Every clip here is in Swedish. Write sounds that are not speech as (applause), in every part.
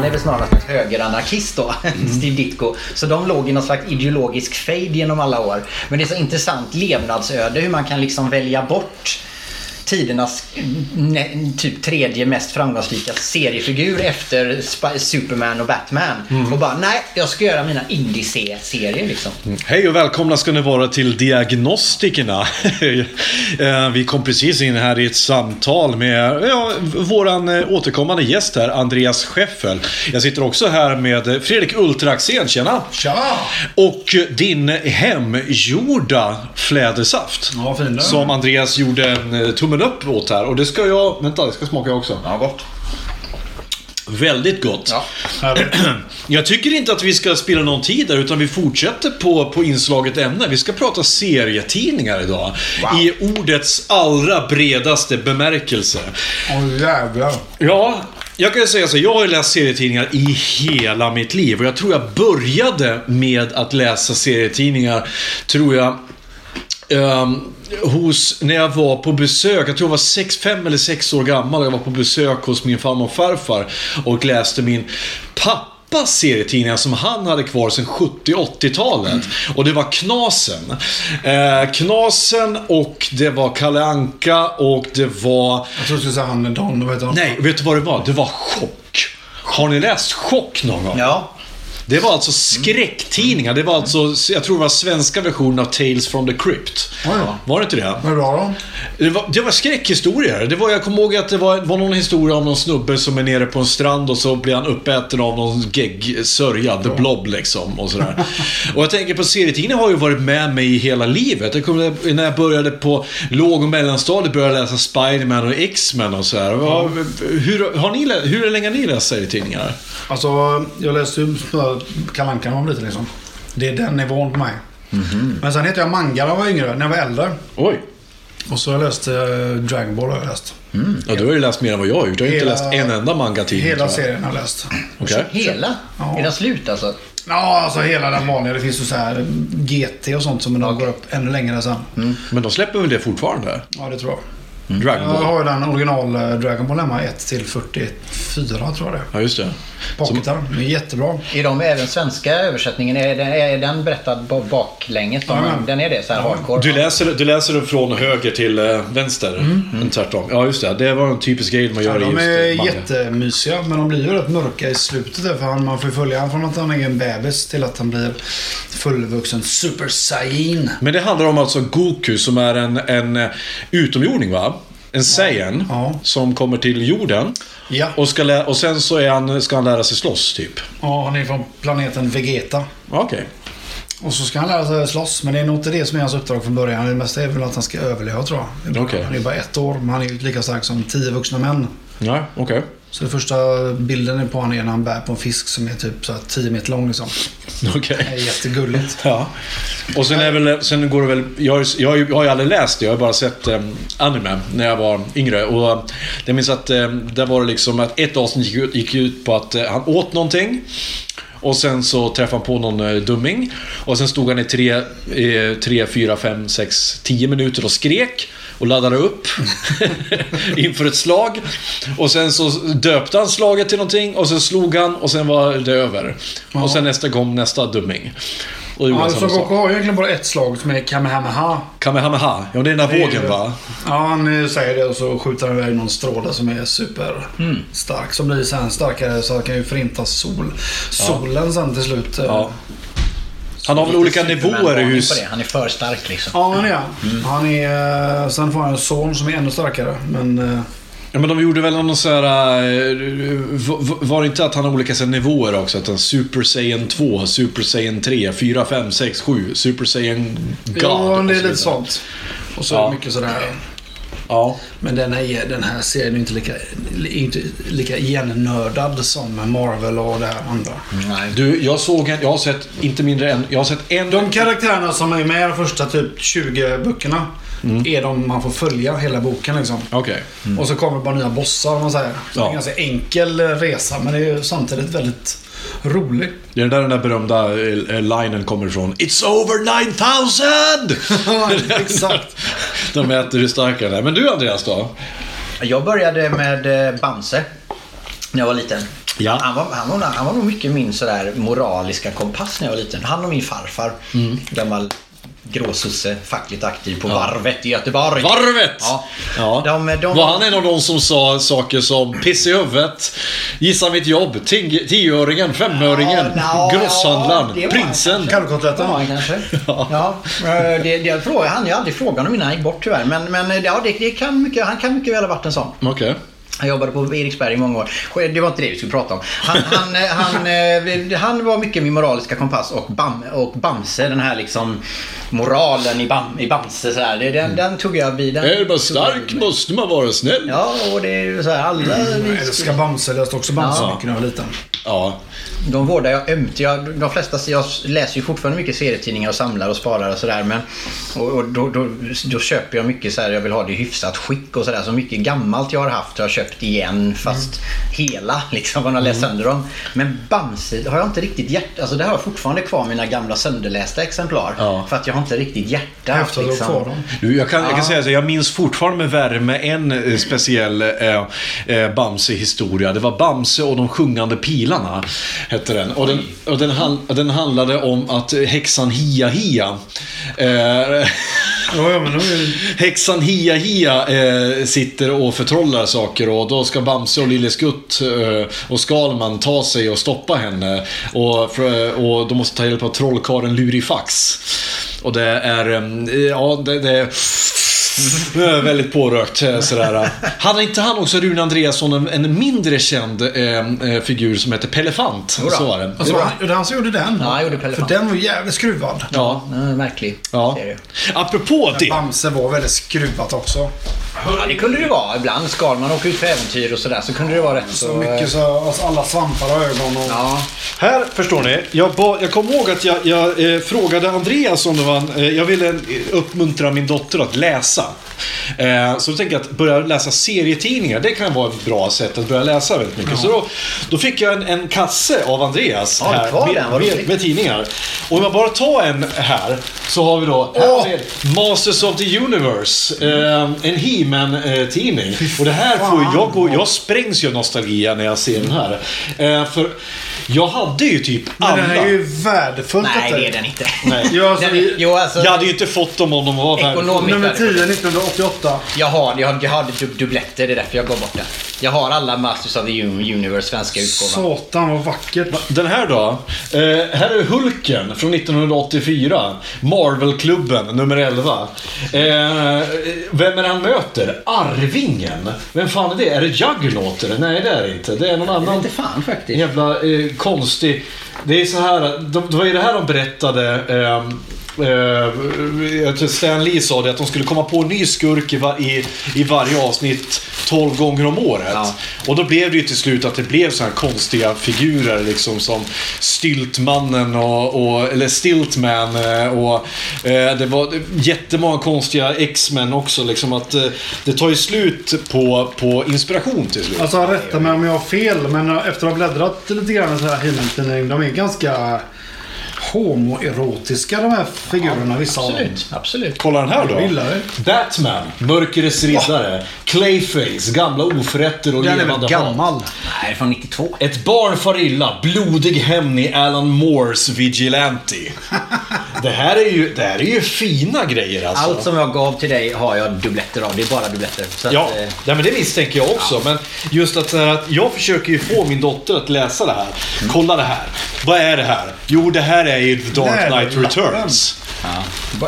Han är väl snarare en högeranarkist då, (laughs) Steve Ditko. Så de låg i någon slags ideologisk fade genom alla år. Men det är så intressant levnadsöde hur man kan liksom välja bort tidernas nä- typ tredje mest framgångsrika seriefigur efter Sp- Superman och Batman. Och bara, nej, jag ska göra mina indie-serier liksom. Hej och välkomna ska ni vara till Diagnostikerna. (laughs) Eh, Vi kom precis in här i ett samtal med ja, våran eh, återkommande gäst här, Andreas Scheffel. Jag sitter också här med Fredrik Ultraxén, tjena! Tja! Och din hemgjorda flädersaft. Ja, fin. Som Andreas gjorde en eh, tummen upp åt här. Och det ska jag... Vänta, det ska smaka också. Ja, gott. Väldigt gott. Ja. (clears throat) Jag tycker inte att vi ska spilla någon tid där, utan vi fortsätter på, på inslaget ämne. Vi ska prata serietidningar idag. I ordets allra bredaste bemärkelse. Åh jävlar. Ja, jag kan ju säga så. Jag har ju läst serietidningar i hela mitt liv. Och jag tror jag började med att läsa serietidningar, tror jag, ehm, hos, när jag var på besök, jag tror jag var sex, fem eller sex år gammal, jag var på besök hos min farmor och farfar och läste min pappas serietidningar som han hade kvar sedan 70-80-talet. Och det var Knasen. Eh, Knasen och det var Kalle Anka och det var... Jag trodde du skulle säga han Don, vad heter han? Nej, vet du vad det var? Det var Chock. Har ni läst Chock någon gång? Ja. Det var alltså skräcktidningar. Det var alltså, jag tror det var svenska versionen av Tales from the Crypt. Då. Var det inte det? Bra då? Det var, det var skräckhistorier. Det var, jag kommer ihåg att det var, var någon historia om någon snubbe som är nere på en strand och så blir han uppäten av någon gegg, sörja, the blob liksom och sådär. och jag tänker på serietidningar har ju varit med mig i hela livet. Jag kommer, när jag började på låg och mellanstadiet började jag läsa Spiderman och X-Men och sådär. Hur, har ni, hur länge har ni läst serietidningar? Alltså, jag läste ju Kalle Anka när man var liten liksom. Det är den nivån på mig. Men sen heter jag manga när jag var yngre, när jag var äldre. Oj. Och så har jag läst eh, Dragon Ball har jag läst. Ja, du har ju läst mer än vad jag har gjort. Jag har inte Hela- läst en enda manga-tidning. Hela tror jag. serien har jag läst. Okej. Hela? Ja. Är den slut alltså? Ja, alltså hela den vanliga. Det finns ju så här GT och sånt som de går upp ännu längre sen. Men de släpper väl det fortfarande? Ja, det tror jag. Dragon Jag Ball? har ju den original eh, Dragon Ball hemma, 1 till 44 tror jag det är. Ja, just det. Pocketar. Det är jättebra. Är de även svenska översättningen? Är den, är den berättad ba- baklänges? De, Ja. Den är det? Så här hardcore? Du läser, du läser den från höger till eh, vänster. Mm. Tvärtom. Ja, just det. Det var en typisk grej man Ja, gör i de just är eh, manga. jättemysiga, men de blir ju rätt mörka i slutet. Där, för han, man får följa honom från att han är en bebis till att han blir fullvuxen Super Saiyan. Men det handlar om alltså Goku som är en, en utomjording, va? En Saiyan Ja. som kommer till jorden. Ja. Och, ska lä- och sen så är han, ska han lära sig slåss, typ. ja, han är från planeten Vegeta. Okej. Och så ska han lära sig slåss, men det är nog inte det som är hans uppdrag från början. Det mesta är väl att han ska överleva tror jag. Okej. Han är bara ett år, men han är ju lika stark som tio vuxna män. Ja, okej. Så den första bilden är på honom är när han bär på en fisk som är typ så här 10 meter lång liksom. (laughs) Okej. Det är jättegulligt. Ja. Och sen, är väl, sen går det väl... Jag, jag, jag har ju aldrig läst det. Jag har bara sett eh, anime när jag var yngre. Och jag minns att eh, där var det liksom att ett avsnitt gick, gick ut på att eh, han åt någonting. Och sen så träffade han på någon eh, dumming. Och sen stod han i tre, eh, tre, fyra, fem, sex, tio minuter och skrek. Och laddade upp (laughs) inför ett slag. Och sen så döpte han slaget till någonting. Och sen slog han och sen var det över. Och sen nästa gång nästa dumming. Och Ja, han så samma Goku har ju egentligen bara ett slag som är Kamehameha. Kamehameha. Ja, det är den där Det är vågen ju- va? Ja, han eh, säger det och så skjuter han iväg någon stråle som är super stark. Som blir sen starkare så han kan ju förinta sol. solen sen till slut. eh, Ja. Han har väl olika nivåer i hus... Han är för stark liksom. Ja, det är han. Han är... eh, Sen får han en son som är ännu starkare. Men... eh, Ja, men de gjorde väl någon sån här... eh, Var det inte att han har olika nivåer också? Att han Super Saiyan 2, Super Saiyan 3, 4, 5, 6, 7, Super Saiyan God. Ja, och det är så lite sånt. Och så Ja. mycket sådär. Ja. Men den här, den här serien är inte lika, inte lika igennördad som Marvel och det här andra. Nej. Du, jag såg en... Jag har sett inte mindre än... Jag har sett en... De karaktärerna som är med i de första typ 20 böckerna är de man får följa hela boken liksom. Okej. Och så kommer bara nya bossar om man säger. Så Det är Ja. en ganska enkel eh, resa men det är ju samtidigt väldigt rolig. Det är där den där berömda eh, linen kommer ifrån. It's over 9000! (laughs) Exakt. (laughs) De äter hur starka den är. Men du Andreas då? Jag började med eh, Bamse. När jag var liten. Ja. Han, var, han, var, han var nog mycket min sådär moraliska kompass när jag var liten. Han och min farfar. Mm. Gammal gråsosse, fackligt aktiv på Varvet i Göteborg. Varvet! Ja. Ja. De, de, Var han en av de som sa saker som piss i huvudet, gissa mitt jobb, ting- tioöringen, femöringen, Ja, grosshandlaren, ja, prinsen. han Kalvkotletten. Ja, kanske. (laughs) Ja. eh, Det, det frågade han ju aldrig frågan om innan han gick bort tyvärr. Men, men eh, ja, det, det kan mycket, han kan mycket väl ha varit en sån. Okej. Han jobbade på Eriksberg i många år. Det var inte det vi skulle prata om. Han, han, eh, han, eh, han var mycket min moraliska kompass och, bam, och Bamse, den här liksom moralen i, bam, i Bamse så här, den, den tog jag vid. Den, Är man stark måste man vara snäll. Ja, och det är ju så här, alla... Jag älskar Bamse. Jag läste också Bamse Ja. mycket när jag var liten. Ja. De vårdar jag ömt. Jag, de flesta, jag läser ju fortfarande mycket serietidningar och samlar och sparar och sådär. Men och, och då, då, då köper jag mycket så här, jag vill ha det i hyfsat skick och sådär. Så mycket gammalt jag har haft har jag köpt igen fast hela (laughs) liksom. Man har läst sönder dem. Men Bamse har jag inte riktigt hjärta. Alltså det har jag fortfarande kvar mina gamla sönderlästa exemplar. Ja. För att jag har inte riktigt hjärta. Häftigt att liksom. få dem. Du, jag, kan, jag kan säga så, jag minns fortfarande med värme en eh, speciell eh, eh, Bamse-historia. Det var Bamse och de sjungande pilarna, hette den. Och den, och den, hand, den handlade om att eh, häxan Hia Hia eh, Ja, men. Häxan Hia Hia eh, sitter och förtrollar saker och då ska Bamse och Lille Skutt eh, och Skalman ta sig och stoppa henne. Och, för, och de måste ta hjälp av trollkarlen Lurifax. Och det är, eh, ja det, det det är (laughs) väldigt pårökt eh, sådär. Hade inte han också, Rune Andreasson, en, en mindre känd eh, eh, figur som heter Pellefant? Jodå. Så var det. Alltså, han, det var han som gjorde den. Ja, han gjorde För Pellefant. den var jävligt skruvad. Ja. Ja, märklig ja. serie. Apropå det. Bamse var väldigt skruvat också. Ja, det kunde det vara. Ibland skal man åka ut på äventyr och sådär så kunde det vara rätt Så så... mycket så, alltså alla svampar och ögon och... Ja. Här, förstår ni. Jag, ba, jag kommer ihåg att jag, jag eh, frågade Andreas om det var en, eh, Jag ville uppmuntra min dotter att läsa. Eh, så då tänkte jag att börja läsa serietidningar, det kan vara ett bra sätt att börja läsa väldigt mycket. Så då, då fick jag en, en kasse av Andreas Ja, här med, den, med, med tidningar. Och om jag bara tar en här så har vi då vi Masters of the Universe. Eh, en He-Man-tidning. Och det här får jag jag sprängs ju av nostalgia när jag ser den här. Eh, för jag hade ju typ alla. Men den är ju värdefullt Nej, det är den inte. Nej. Ja, alltså, Den är, jo, alltså, Jag hade ju inte fått dem om de var värdefulla. Nummer värdefull. 10 1988. Jag har, jag har, jag har dub- dubbletter, det är därför jag går bort den. Jag har alla Masters of the Un- Universe svenska utgåvan. Satan vad vackert. Den här då? Eh, här är Hulken från 1984. Marvel-klubben, nummer 11. Eh, vem är det han möter? Arvingen? Vem fan är det? Är det Juggernaut? Nej, det är det inte. Det är någon Jag vet annan inte fan faktiskt. jävla eh, konstig... Det är så här, det var ju det här de berättade. Ehm, Eh, eh, jag tror Stan Lee sa det, att de skulle komma på en ny skurk i, i, i varje avsnitt 12 gånger om året. Ja. Och då blev det ju till slut att det blev så här konstiga figurer liksom som Stiltmannen och, och eller Stiltman eh, och eh, det var jättemånga konstiga X-Men också liksom att eh, det tar ju slut på, på inspiration till slut. Alltså rätta mig om jag har fel, men efter att ha bläddrat lite grann så här He-Man-tidning, de är ganska homoerotiska de här figurerna, vissa av dem. Absolut, absolut. Kolla den här då. Batman, Mörkrets riddare, Clayface, gamla oförrätter och Den är väl levande hat. gammal? Nej, från 92. Ett barn far illa, blodig hämnd i Alan Moores Vigilante. (laughs) Det här är ju, det här är ju fina grejer alltså. Allt som jag gav till dig har jag dubbletter av. Det är bara dubbletter. Så att, Ja, eh, nej, men det misstänker jag också. Men just att, så här, att jag försöker ju få min dotter att läsa det här. Kolla det här. Vad är det här? Jo, det här är ju The Dark Knight. Returns. ja.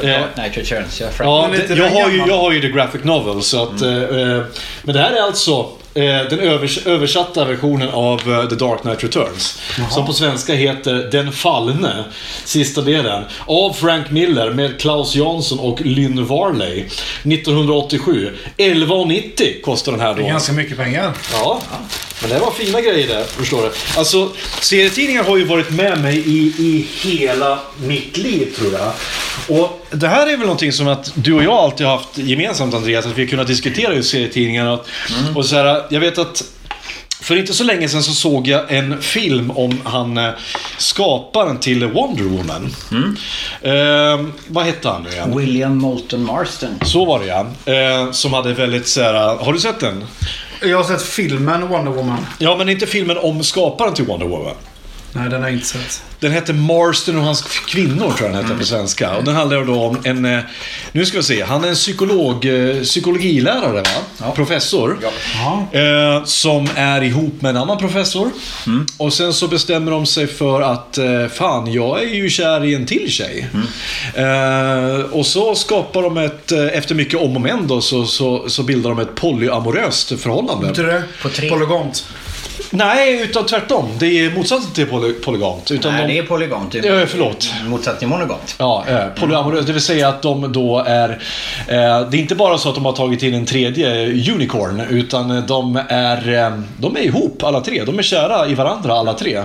Eh, Dark Knight Returns. Ja. Ja, det, jag, har ju, jag har ju The Graphic Novel. Så att, eh, eh, men det här är alltså eh, den övers översatta versionen av eh, The Dark Knight Returns. Som på svenska heter Den fallne, sista delen. Av Frank Miller med Klaus Jansson och Lynn Varley. 1987. 11,90 kostar den här Det är då. ganska mycket pengar. Ja, men det var fina grejer där, förstår du. Alltså, serietidningar har ju varit med mig i, i hela mitt liv, tror jag. Och det här är väl någonting som att du och jag alltid har haft gemensamt, Andreas, att vi har kunnat diskutera just serietidningar. Och, och så här, jag vet att för inte så länge sedan så såg jag en film om han eh, skaparen till Wonder Woman. Eh, vad hette han nu igen? William Moulton Marston. Så var det ja. Eh, som hade väldigt så här, har du sett den? Jag har sett filmen Wonder Woman. Ja, men inte filmen om skaparen till Wonder Woman. Nej, den har jag inte sett. Den hette Marston och hans kvinnor, tror jag den hette på svenska. Och den handlar då om en... eh, Nu ska vi se. Han är en psykolog, eh, psykologilärare, va? Professor. Ja. Eh, som är ihop med en annan professor. Och sen så bestämmer de sig för att eh, fan, jag är ju kär i en till tjej. Eh, och så skapar de ett, efter mycket om och men då, så, så, så bildar de ett polyamoröst förhållande. Betyder det? På tre. Polygont. Nej, utan tvärtom. Det är motsatsen till poly, polygant. Utan Nej, de, det är polygont. Ja, förlåt. Motsatt till monogont. Ja, eh, polyamorös. Det vill säga att de då är... Eh, det är inte bara så att de har tagit in en tredje unicorn, utan de är, eh, de är ihop alla tre. De är kära i varandra alla tre.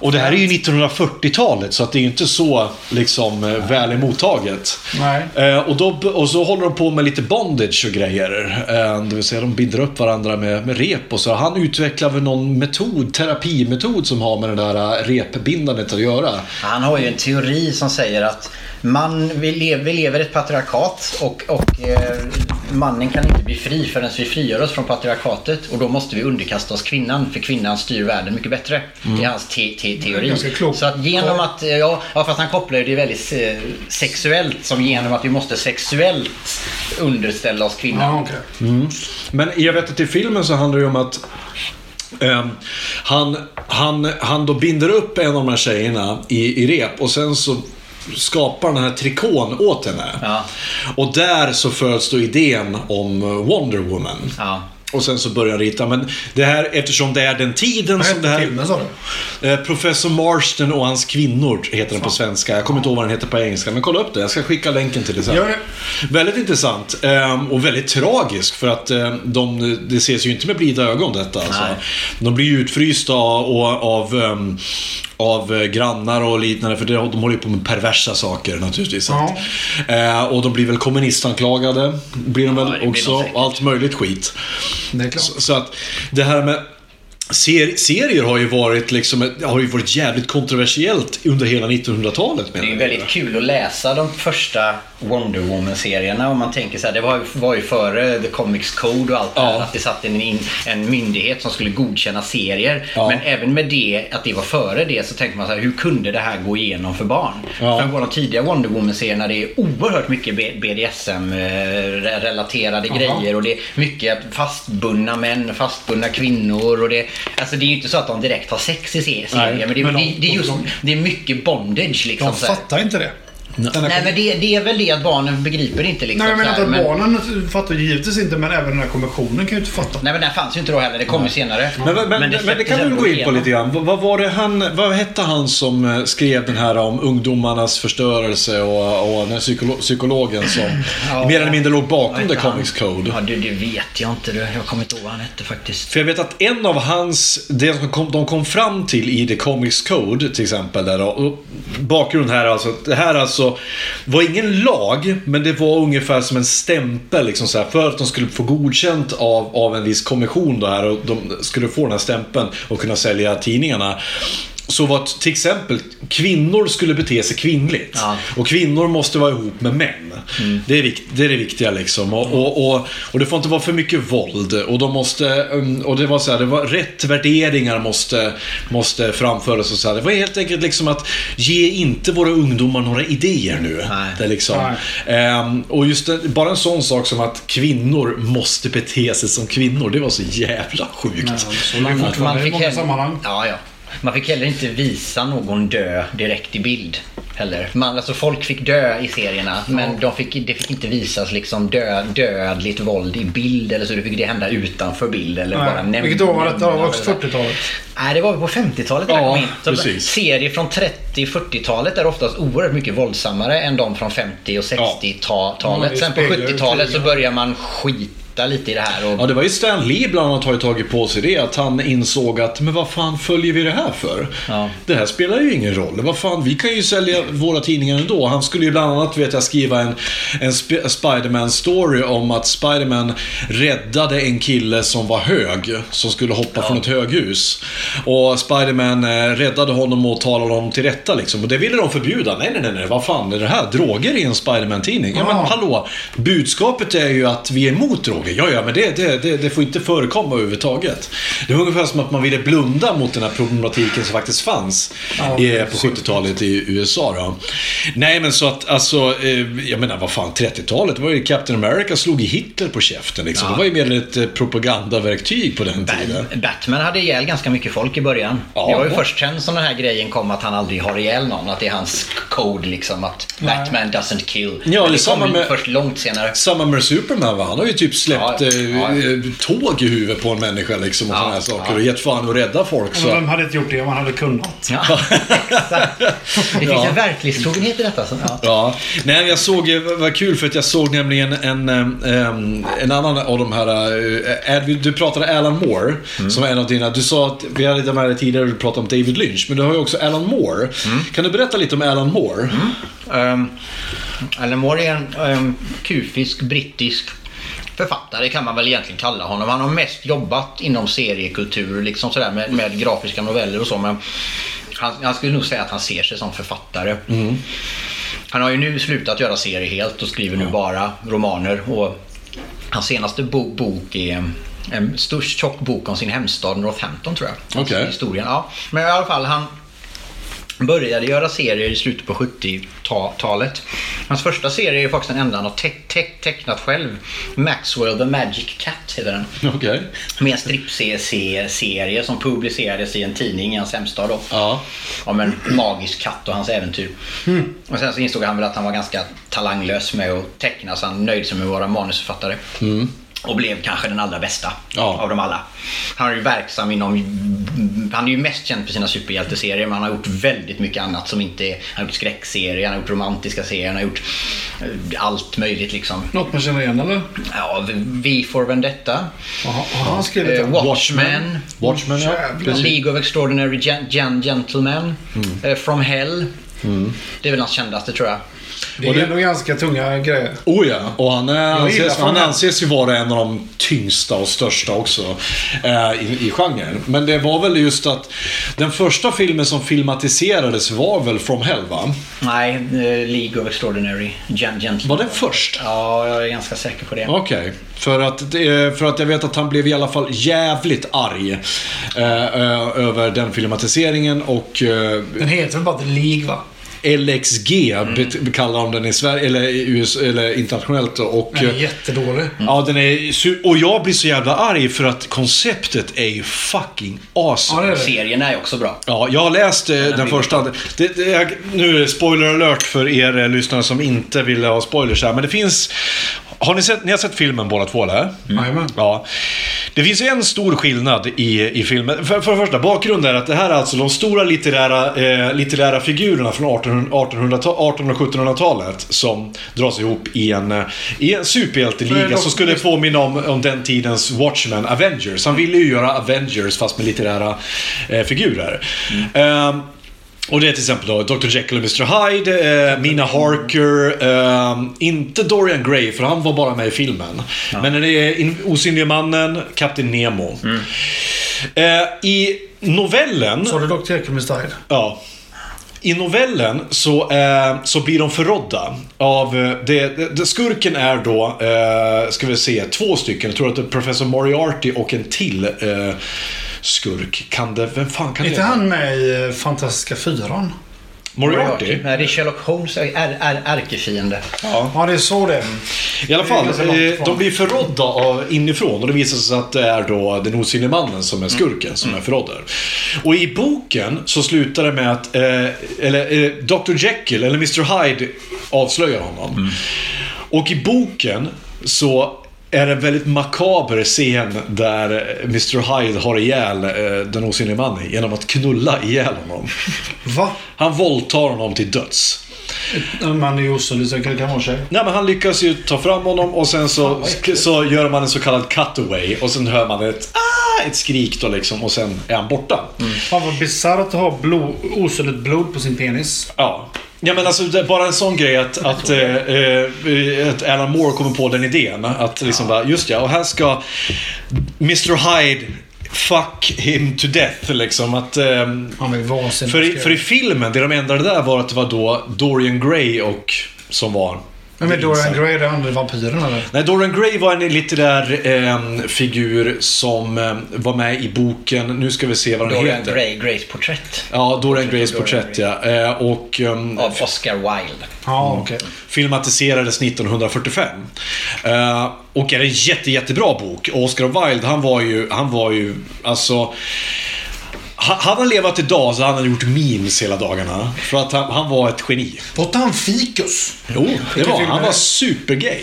Och det här är ju 1940-talet, så att det är inte så liksom eh, väl emottaget. Nej. Eh, och, då, och så håller de på med lite bondage och grejer. Eh, det vill säga de binder upp varandra med, med rep och så. Han utvecklar väl någon metod, terapimetod som har med det där eh, repbindandet att göra. Han har ju en teori som säger att man, vi, lever, vi lever i ett patriarkat och, och eh, mannen kan inte bli fri förrän vi frigör oss från patriarkatet och då måste vi underkasta oss kvinnan för kvinnan styr världen mycket bättre. Det är hans te, te, teori. Ganska klokt. Så att genom att, eh, ja, ja fast han kopplar ju det väldigt eh, sexuellt som genom att vi måste sexuellt underställa oss kvinnan. Ja, okej. Men jag vet att i filmen så handlar det ju om att han, han, han då binder upp en av de här tjejerna i, i rep och sen så skapar den här trikån åt henne. Ja. Och där så föds då idén om eh, Wonder Woman. Ja. Och sen så börjar han rita. Men det här, eftersom det är den tiden Vad som det här... filmen sa du? Eh, Professor Marston och hans kvinnor heter den på svenska. Jag kommer inte ihåg vad den heter på engelska, men kolla upp det. Jag ska skicka länken till det sen. Gör det. Väldigt intressant ehm, och väldigt tragisk för att ehm, de, det ses ju inte med blida ögon detta. Alltså. De blir ju utfrysta av, av, ehm, av eh, grannar och liknande för de håller ju på med perversa saker naturligtvis. Ja. Eh, och de blir väl kommunistanklagade, blir de Ja, väl det blir också. allt möjligt skit. Det är klart. Så, så att det här med ser, serier har ju varit liksom, har ju varit jävligt kontroversiellt under hela 1900-talet. Det är ju väldigt kul att läsa de första Wonder Woman-serierna om man tänker så här, det var, var ju före The Comics Code och allt det Ja. här, att det satt en, in- en myndighet som skulle godkänna serier. Ja. Men även med det, att det var före det, så tänkte man så här, hur kunde det här gå igenom för barn? Ja. För våra tidiga Wonder Woman-serierna, det är oerhört mycket BDSM-relaterade Aha. grejer och det är mycket fastbundna män, fastbundna kvinnor och det, alltså det är ju inte så att de direkt har sex i se- serier, Nej, men, det, men de- det, det är just, de- det är mycket bondage liksom. De fattar inte det. Här- Nej men det, det är väl det att barnen begriper inte liksom. Nej, men att här, men- barnen fattar givetvis inte, men även den här konventionen kan ju inte fatta. Nej men den fanns ju inte då heller, det kom ju senare. Men, men, men, men, det kan vi gå in på lite grann. Vad, vad var det han, vad hette han som eh, skrev den här om ungdomarnas förstörelse och, och den här psykolo, psykologen som Ja. mer eller mindre låg bakom The? Comics Code? Ja du, det vet jag inte du. Jag kommer inte ihåg vad han hette faktiskt. För jag vet att en av hans, det som kom, de kom fram till i The Comics Code till exempel. Där, och bakgrund här alltså. Det här alltså Alltså, det var ingen lag, men det var ungefär som en stämpel liksom så här, för att de skulle få godkänt av, av en viss kommission då här och de skulle få den här stämpeln och kunna sälja tidningarna så var till exempel kvinnor skulle bete sig kvinnligt. Ja. Och kvinnor måste vara ihop med män. Det, är vikt, det är det viktiga liksom. Och, och, och, och det får inte vara för mycket våld. Och, de måste, um, och det var så här, det var rätt värderingar måste, måste framföras och så här. Det var helt enkelt liksom att ge inte våra ungdomar några idéer nu. Nej. Det är liksom, Ehm, och just det, bara en sån sak som att kvinnor måste bete sig som kvinnor. Det var så jävla sjukt. Så långt fortfarande i många heller- sammanhang. Ja, ja. Man fick heller inte visa någon dö direkt i bild. Heller. Man, alltså folk fick dö i serierna men de fick, det fick inte visas liksom dö, dödligt våld i bild eller så. Det fick det hända utanför bild eller bara Nej. nämna. Vilket år var detta? Det var eller- 40-talet. Nej, det var på 50-talet Ja, det. Serier från 30-40-talet är oftast oerhört mycket våldsammare än de från 50 och Ja, 60-talet. det Sen på speglar ju 70-talet så börjar man skita lite i det här. Och Ja, det var ju Stan Lee bland annat har ju tagit på sig det. Att han insåg att, men vad fan följer vi det här för? Ja. Det här spelar ju ingen roll. Vad fan, vi kan ju sälja våra tidningar ändå. Han skulle ju bland annat, vet jag, skriva en, en Sp- Spiderman-story om att Spiderman räddade en kille som var hög, som skulle hoppa från ett höghus. Och Spiderman eh, räddade honom och talade honom till rätta liksom. Och det ville de förbjuda. Nej, nej, nej, nej. vad fan är det här? Droger i en Spiderman-tidning? Ja, men Ja. hallå. Budskapet är ju att vi är emot droger. Ja, ja, men det, det, det, det får inte förekomma överhuvudtaget. Det var ungefär som att man ville blunda mot den här problematiken som faktiskt fanns Ja, i, på 70-talet i USA. Då. Nej, men så att alltså, eh, jag menar vad fan, 30-talet det var ju Captain America slog i Hitler på käften liksom. Ja. Det var ju mer ett eh, propagandaverktyg på den tiden. Bat- Batman hade ihjäl ganska mycket folk i början. Ja. det var ju först sen som den här grejen kom att han aldrig har ihjäl någon. Att det är hans code liksom. Att Nej. Batman doesn't kill. Ja, Men det det samma kom med- först långt senare. Samma med Superman va? Han har ju typ släppt Ja, ja. eh, Ja, eh, tåg i huvudet på en människa liksom och Ja, sådana här saker. ja. Och gett fan att rädda folk. Men Så. vem hade inte gjort det om man hade kunnat? Ja, exakt. Det finns Ja. en verklighetstrogenhet i detta. Så, ja. Ja, nej men jag såg, eh, vad kul för att jag såg nämligen en, em, en annan av de här, du pratade Alan Moore, som var en av dina, du sa att vi hade med det tidigare, du pratade om David Lynch, men du har ju också Alan Moore. Kan du berätta lite om Alan Moore? Um, Alan Moore är en um, kufisk brittisk författare kan man väl egentligen kalla honom. Han har mest jobbat inom seriekultur liksom sådär med, med grafiska noveller och så. Men han, jag skulle nog säga att han ser sig som författare. Han har ju nu slutat göra serier helt och skriver nu bara romaner. Och hans senaste bo- bok är en stor tjock bok om sin hemstad Northampton tror jag. Okej. Historien. Ja. Men i alla fall han började göra serier i slutet på 70-talet. Hans första serie är faktiskt den enda han har te- te- tecknat själv. Maxwell the Magic Cat heter den. Okej. Med en strippserie som publicerades i en tidning i hans hemstad. Ja. Om en magisk katt och hans äventyr. Och sen så insåg han väl att han var ganska talanglös med att teckna så han nöjde sig med att vara manusförfattare. Och blev kanske den allra bästa Ja. av dem alla. Han är ju verksam inom... Han är ju mest känd för sina superhjälteserier men han har gjort väldigt mycket annat som inte är... Han har gjort skräckserier, han har gjort romantiska serier, han har gjort eh, allt möjligt liksom. Något man känner igen eller? Ja, V for Vendetta, Jaha, har han skrivit eh, den? Watchmen, Watchmen, ja. Jävlar. Precis. League of Extraordinary Gen- Gen- Gentlemen, eh, From Hell. Det är väl hans kändaste tror jag. Det Och är det- ändå ganska tunga grejer. Oh ja, och han, är, gillar anses, han anses ju vara en av de tyngsta och största också eh, i, i genren. Men det var väl just att den första filmen som filmatiserades var väl From Hell va? Nej, eh, League of Extraordinary Gen- Gentlemen. Var den först? Ja, jag är ganska säker på det. Okej, för, att det- för att jag vet att han blev i alla fall jävligt arg eh, eh, över den filmatiseringen och eh, Den heter väl bara The League va? LXG bet- kallar de den i Sverige, eller, i US, eller internationellt. då, Och, Den är jättedålig. Ja, den är Och jag blir så jävla arg för att konceptet är ju fucking awesome. Ja, det är det. Serien är också bra. Ja, jag har läst eh, den vill första. Det, det, jag, nu är det spoiler alert för er eh, lyssnare som inte vill ha spoilers här. Men det finns... Har ni sett, ni har sett filmen båda två eller? Jajamän. Ja. Det finns en stor skillnad i, i filmen. För, för det första, bakgrunden är att det här är alltså de stora litterära, eh, litterära figurerna från 1800, 1800, 1800 och 1700-talet som dras ihop i en, eh, i en superhjälteliga som skulle påminna om, om den tidens Watchmen, Avengers. Han ville ju göra Avengers fast med litterära eh, figurer. Ehm, och det är till exempel då Dr. Jekyll och Mr. Hyde, eh, Mina Harker, eh, inte Dorian Gray för han var bara med i filmen. Men det är Osynliga Mannen, Kapten Nemo. Eh, I novellen... Så har du Dr. Jekyll Mr. Hyde. Ja. I novellen så, eh, så blir de förrådda av... eh, Det, det, det, skurken är då, eh, ska vi se, två stycken. Jag tror att det är Professor Moriarty och en till eh, skurk. Kan det... Vem fan kan Är det inte han med i eh, Fantastiska Fyran? Moriarty? Nej, det är Sherlock Holmes är, är, ärkefiende. Ja. Ja, det är så det är. I alla fall, eh, de blir förrådda av, inifrån och det visar sig att det är då den osynlige mannen som är skurken som är förrådd där. Och i boken så slutar det med att, eh, eller eh, Dr. Jekyll, eller Mr. Hyde, avslöjar honom. Och i boken så är en väldigt makaber scen där eh, Mr. Hyde har ihjäl eh, den osynlige mannen genom att knulla ihjäl honom. (laughs) Va? Han våldtar honom till döds. Man är ju osynlig så det kan vara tjej. Nej men han lyckas ju ta fram honom och sen så, så gör man en så kallad cutaway och sen hör man ett ah, ett skrik då liksom och sen är han borta. Fan vad bisarrt att ha blod, osynligt blod på sin penis. Ja. Ja men alltså bara en sån grej att, att, eh, eh, att Alan Moore kommer på den idén. Att liksom bara, just ja, och här ska Mr Hyde fuck him to death liksom. Att, vansinnig. för, i, för i filmen, det de ändrade där var att det var då Dorian Gray och som var Men med Dorian Gray, det andra vampyren eller? Nej, Dorian Gray var en litterär eh, figur som eh, var med i boken. Nu ska vi se vad den Dorian heter. Gray, Grays porträtt. Ja, Dorian Grays Dorian porträtt ja. Eh, och ehm, Av Oscar Wilde. Ja, okej. filmatiserades 1945. Eh, och är en jätte, jättebra bok. Oscar Wilde, han var ju, han var ju, alltså... han levat idag så hade han gjort memes hela dagarna. För att han, han var ett geni. Åt han fikus? Jo, det var han. var supergay.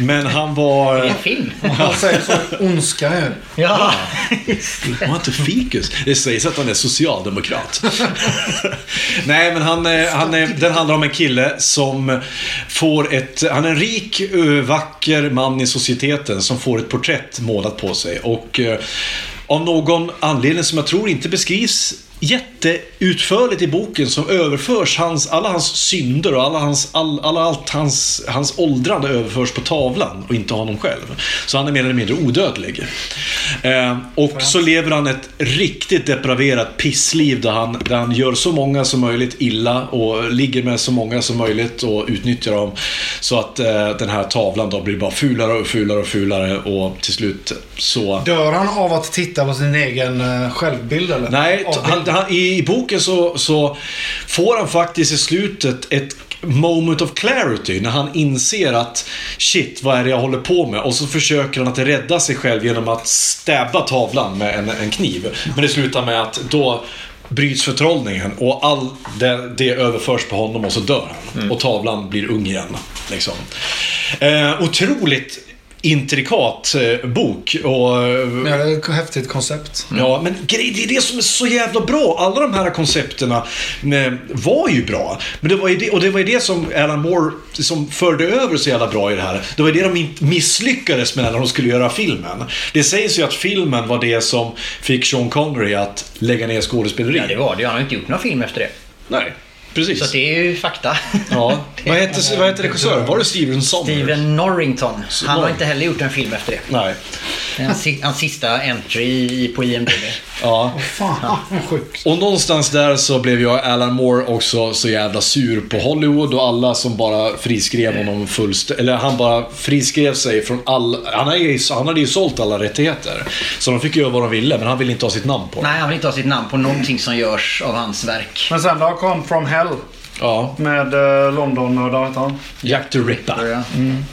Men han var... Det är eh, en film. (laughs) Han säger så. Ondska är. Ja. (laughs) Han har inte fikus. Det sägs att han är socialdemokrat. (laughs) Nej, men han, eh, han, är- den handlar om en kille som får ett... Han är en rik, vacker man i societeten som får ett porträtt målat på sig. Och eh, av någon anledning som jag tror inte beskrivs jätteutförligt i boken som överförs hans, alla hans synder och alla hans, all, alla, allt hans, hans åldrande överförs på tavlan och inte honom själv. Så han är mer eller mindre odödlig. Eh, och så lever han ett riktigt depraverat pissliv där han, där han gör så många som möjligt illa och ligger med så många som möjligt och utnyttjar dem. Så att eh, den här tavlan då blir bara fulare och fulare och fulare och till slut så... Dör han av att titta på sin egen eh, självbild eller? Nej, han, han, i, i boken så, så får han faktiskt i slutet ett moment of clarity när han inser att shit, vad är det jag håller på med? Och så försöker han att rädda sig själv genom att stäbba tavlan med en, en kniv. Men det slutar med att då bryts förtrollningen och all det, det överförs på honom och så dör han. Och tavlan blir ung igen. Liksom. Eh, otroligt intrikat eh, bok. Och, eh, Ja, det är ett häftigt koncept. Ja, men det är det som är så jävla bra. Alla de här koncepterna eh, var ju bra. Men det var ju det, och det var ju det som Alan Moore som förde över så jävla bra i det här. Det var ju det de inte misslyckades med när de skulle göra filmen. Det sägs ju att filmen var det som fick Sean Connery att lägga ner skådespeleri. ja, det var det. Han har inte gjort någon film efter det. Nej, precis. Så det är ju fakta. Ja. (laughs) vad heter, vad heter regissören? Var det Steven Sommers? Steven Norrington. Han har inte heller gjort en film efter det. Nej. Det Hans, si- hans sista entry i- på IMDB. Ja. Fan, vad sjukt. Och någonstans där så blev jag Alan Moore också så jävla sur på Hollywood och alla som bara friskrev honom fullst Eller han bara friskrev sig från all... Han, är ju, han hade ju sålt alla rättigheter. Så de fick göra vad de ville, men han ville inte ha sitt namn på det. Nej, han vill inte ha sitt namn på någonting som görs av hans verk. Men sen då kom From Hell Ja. med London och där heter han. Jack the Ripper. Ja.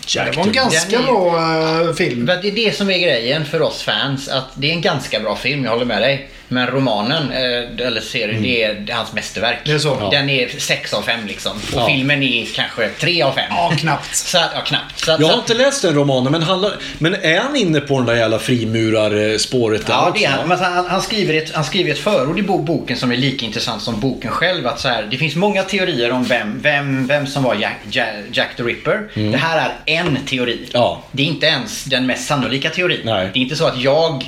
Jack Det var en the- ganska Den bra eh, film. Det är det som är grejen för oss fans. Att det är en ganska bra film, jag håller med dig. Men romanen, eh, eller serien, det är hans mästerverk. Det är så? Ja. Den är 6 av 5 liksom. Och Ja. filmen är kanske 3 av 5. (laughs) Ja, knappt. Så, ja, knappt. Så, Jag så, har att- inte läst den romanen, men, handlar, men är han inne på den där jävla frimurarspåret där Ja, det är han. Men han, han, skriver ett, han skriver ett förord i bo- boken som är lika intressant som boken själv. Att så här, det finns många teorier om vem, vem, vem som var Jack, Jack, Jack the Ripper. Det här är en teori. Mm. Ja. Det är inte ens den mest sannolika teorin. Nej. Det är inte så att jag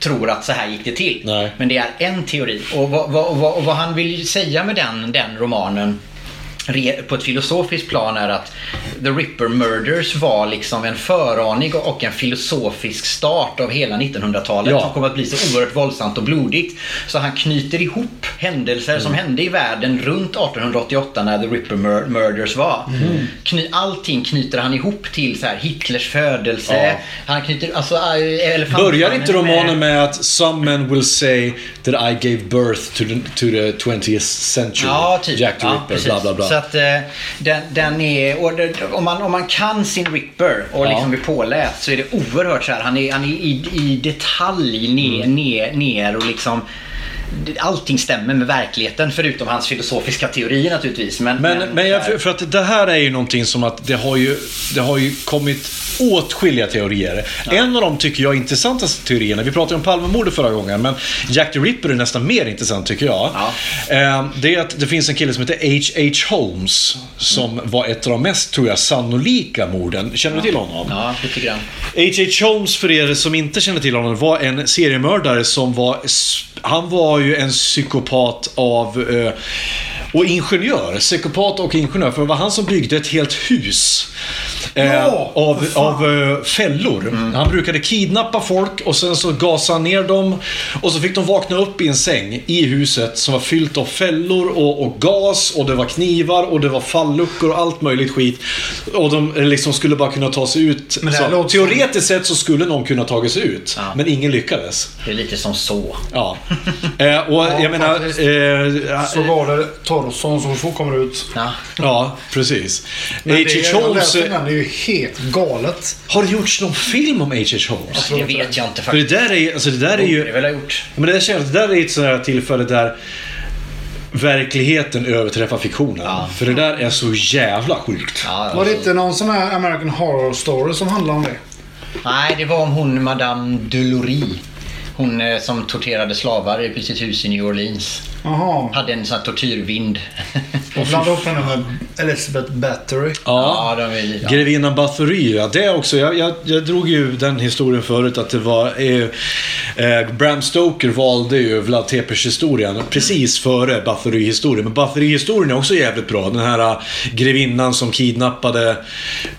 tror att så här gick det till. Nej. Men det är en teori. Och vad, vad, vad, vad han vill säga med den, den romanen på ett filosofiskt plan är att The Ripper Murders var liksom en föraning och en filosofisk start av hela 1900-talet Ja. som kommer att bli så oerhört våldsamt och blodigt. Så han knyter ihop händelser som Mm. hände i världen runt 1888 när The Ripper Mur- Murders var. Mm. Kny- allting knyter han ihop till så här Hitlers födelse. Ja. Han knyter, alltså äh, Börjar inte romanen med att “Some men will say that I gave birth to the, to the 20th century”? Ja, typ. Jack the Ripper, bla bla bla. Att eh, den, den är... Det, om, man, om man kan sin Ripper och Ja. liksom är påläst så är det oerhört så här. Han är, han är i, i detalj ner, Mm. ner, ner och liksom... Allting stämmer med verkligheten förutom hans filosofiska teorier naturligtvis. Men, Men, men jag, för, att det här är ju någonting som att det har ju, det har ju kommit åtskilliga teorier. En av de tycker jag intressantaste teorierna, vi pratade om Palmemordet förra gången, men Jack the Ripper är nästan mer intressant tycker jag. Ja. Eh, Det är att det finns en kille som heter H.H. Holmes, som var ett av de mest, tror jag, sannolika morden. Känner du till honom? Ja, lite grann. H.H. Holmes, för er som inte känner till honom, var en seriemördare som var... Han var var ju en psykopat av... Eh, och ingenjör. Psykopat och ingenjör. För det var han som byggde ett helt hus. Eh, Ja, av eh, fällor. Han brukade kidnappa folk och sen så gasade han ner dem. Och så fick de vakna upp i en säng i huset som var fyllt av fällor och, och gas och det var knivar och det var falluckor och allt möjligt skit. Och de eh, liksom skulle bara kunna ta sig ut. Så, teoretiskt sett så skulle någon kunna tagit sig ut. Ja. Men ingen lyckades. Det är lite som så. Ja. Eh, och jag menar... Eh, Så var det Torson som så kommer ut. Ja. ja, precis. H.H. Holmes... det är ju helt galet. Har det gjorts någon film om H.H. Holmes? Det vet jag inte För det faktiskt. där är, alltså det där är Det ju... väl ha gjort. Men det där, känns, det där är ett sånt här tillfälle där verkligheten överträffar fiktionen. Ja. För det där är så jävla sjukt. Ja, Var det inte någon sån här American Horror Story som handlar om det? Nej, det var om hon Madame Delory. Hon eh, som torterade slavar i sitt hus i New Orleans. Jaha. Hade en sån här tortyrvind. (laughs) Och blanda upp henne med Elizabeth Battery. ja, de är ja. Grevinnan Bathory, ja, det också, jag, jag, jag drog ju den historien förut att det var eh, eh, Bram Stoker valde ju Vlad Tepes historien precis före Bathory-historien. Men Bathory-historien är också jävligt bra. Den här eh, grevinnan som kidnappade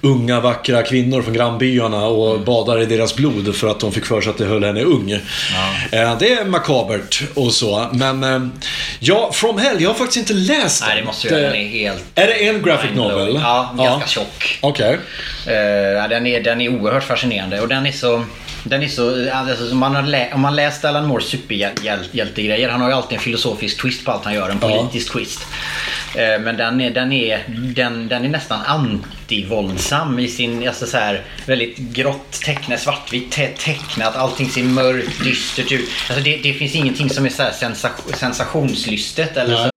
unga vackra kvinnor från grannbyarna och badade i deras blod för att de fick för sig att det höll henne ung. Eh, det är makabert och så. Men eh, ja, From Hell, jag har faktiskt inte läst Nej, den. det måste jag. Den är helt... Är det en graphic novel? Ja, ganska tjock. Okej. Eh, ja, den, är, den är oerhört fascinerande och den är så... Den är så, alltså, man har lä, om man läst Alan Moores superhjältegrejer, han har ju alltid en filosofisk twist på allt han gör, en Ja. politisk twist. Eh, men den är, den, är, den, den är nästan antivåldsam i sin, alltså så här, väldigt grått tecknat, svartvitt te- tecknat, allting ser mörkt, dystert ut. Alltså det, det finns ingenting som är så här sensation, sensationslystet eller så.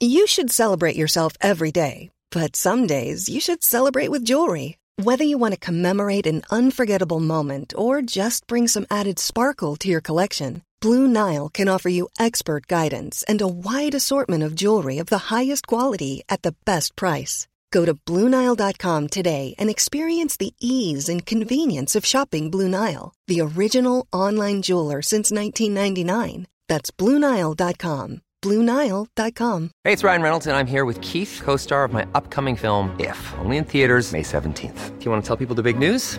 You should celebrate yourself every day, but some days you should celebrate with jewelry. Whether you want to commemorate an unforgettable moment or just bring some added sparkle to your collection, Blue Nile can offer you expert guidance and a wide assortment of jewelry of the highest quality at the best price. Go to BlueNile.com today and experience the ease and convenience of shopping Blue Nile, the original online jeweler since 1999. That's BlueNile.com. BlueNile.com. Hey, it's Ryan Reynolds, and I'm here with Keith, co star of my upcoming film, If, only in theaters, May 17th. Do you want to tell people the big news?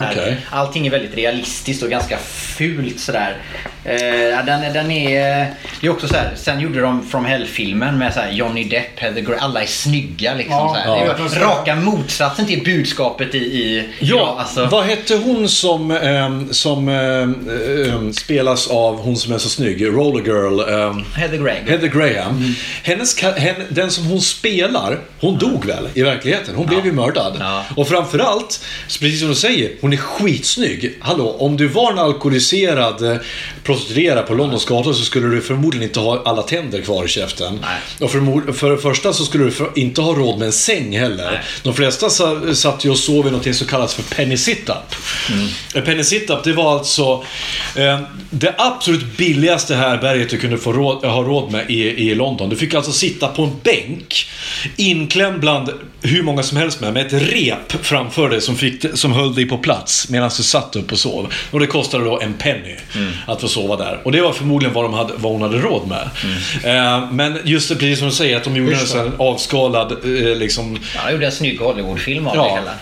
Okej. Allting är väldigt realistiskt och ganska fult sådär. Eh, ja, den, är- den är... Det är också så här. Sen gjorde de From Hell-filmen med så här Johnny Depp, Heather Graham. Alla är snygga liksom. Ja, ja. Det är raka motsatsen till budskapet i... i Ja, alltså. vad hette hon som, ehm, som ehm, spelas av hon som är så snygg? Roller Girl. ehm, Heather Graham. Heather Graham. Hennes, ka- hen, den som hon spelar, hon dog väl i verkligheten? Hon blev ju mördad. Ja. Och framförallt, precis som du säger, hon är skitsnygg. Hallå, om du var en alkoholiserad eh, pro- prostituera på Londons gator så skulle du förmodligen inte ha alla tänder kvar i käften. Och förmod, för det första så skulle du för, inte ha råd med en säng heller. De flesta sa, satt ju och sov i något som kallas för penny sit-up. En penny sit-up det var alltså eh, det absolut billigaste härberget du kunde få råd, ha råd med i, i London. Du fick alltså sitta på en bänk inklämd bland hur många som helst med, med ett rep framför dig som, fick, som höll dig på plats medan du satt upp och sov. Och det kostade då en penny att få sova där. Och det var förmodligen vad, de hade, vad hon hade råd med. Eh, men just det, precis som du säger, att de gjorde en avskalad eh, liksom... Ja, han gjorde en snygg Hollywoodfilm av Ja. det hela.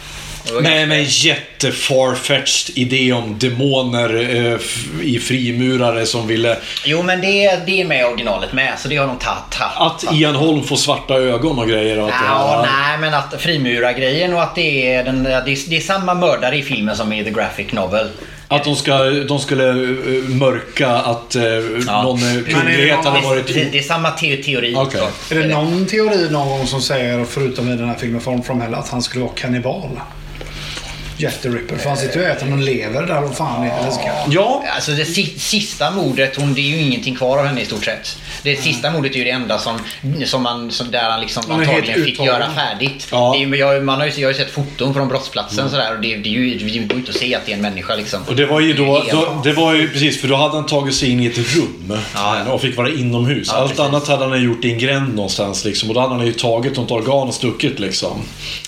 Det Med, en jättefarfetched idé om demoner eh, i frimurare som ville... Jo, men det, det är med i originalet med, så det har de tagit. Ta, Att Ian Holm får svarta ögon och grejer och det Ja, här. nej, men att frimurargrejen och att det är, den, det, är, det är samma mördare i filmen som i The Graphic Novel. Att de, ska, de skulle eh, mörka att eh, någon eh, kunglighet hade varit... det, det är samma te teori. Så. Är det någon teori någon gång som säger, förutom i den här filmen From, From Hell, att han skulle vara kannibal? Jack the Ripper. För han sitter och äter någon lever där och fan är det ska. Ja, Alltså det si- sista mordet, hon, det är ju ingenting kvar av henne i stort sett. Det sista mordet är ju det enda som, som man, som där han liksom antagligen fick göra färdigt. Ja. Det är, jag, man har ju, jag har ju sett foton från brottsplatsen sådär och det, det, är ju, det går inte att se att det är en människa liksom. Och det var ju då, då, det var ju precis, för då hade han tagit sig in i ett rum Ja, ja. och fick vara inomhus. Ja, Allt precis. annat hade han gjort i en gränd någonstans liksom. Och då hade han ju tagit något organ och stuckit liksom.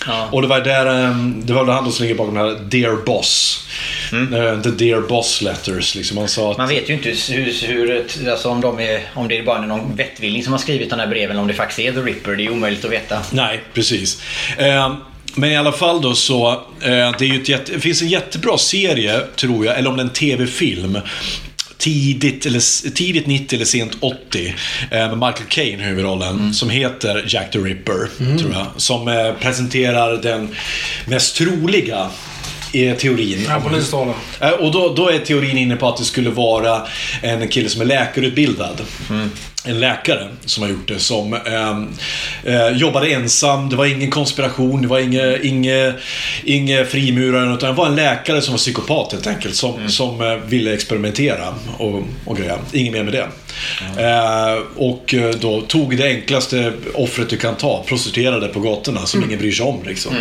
Ja. Och det var där, ehm, det var väl han då som ligger bakom här Dear Boss. Eh, The Dear Boss Letters liksom. Han sa att... Mm. Man vet ju inte hur, hur alltså om, de är, om det är bara någon vettvilling som har skrivit de här breven eller om det faktiskt är The Ripper. Det är omöjligt att veta. Nej, precis. Eh, men i alla fall då så, eh, det, är ju ett jätte, det finns en jättebra serie, tror jag, eller om det är en TV-film. Tidigt, eller, tidigt 90 eller sent 80 eh, med Michael Caine i huvudrollen som heter Jack the Ripper, tror jag. Som eh, presenterar den mest troliga eh, teorin. Ja, polisstaden. Eh, Och då, då är teorin inne på att det skulle vara en kille som är läkarutbildad. En läkare som har gjort det. Som ehm, eh, jobbade ensam. Det var ingen konspiration. Det var inget inge, inge frimurare. Utan det var en läkare som var psykopat helt enkelt. Som, som eh, ville experimentera och, och greja. Inget mer med det. Eh, och eh, då tog det enklaste offret du kan ta. Prostituerade på gatorna som ingen bryr sig om. Liksom.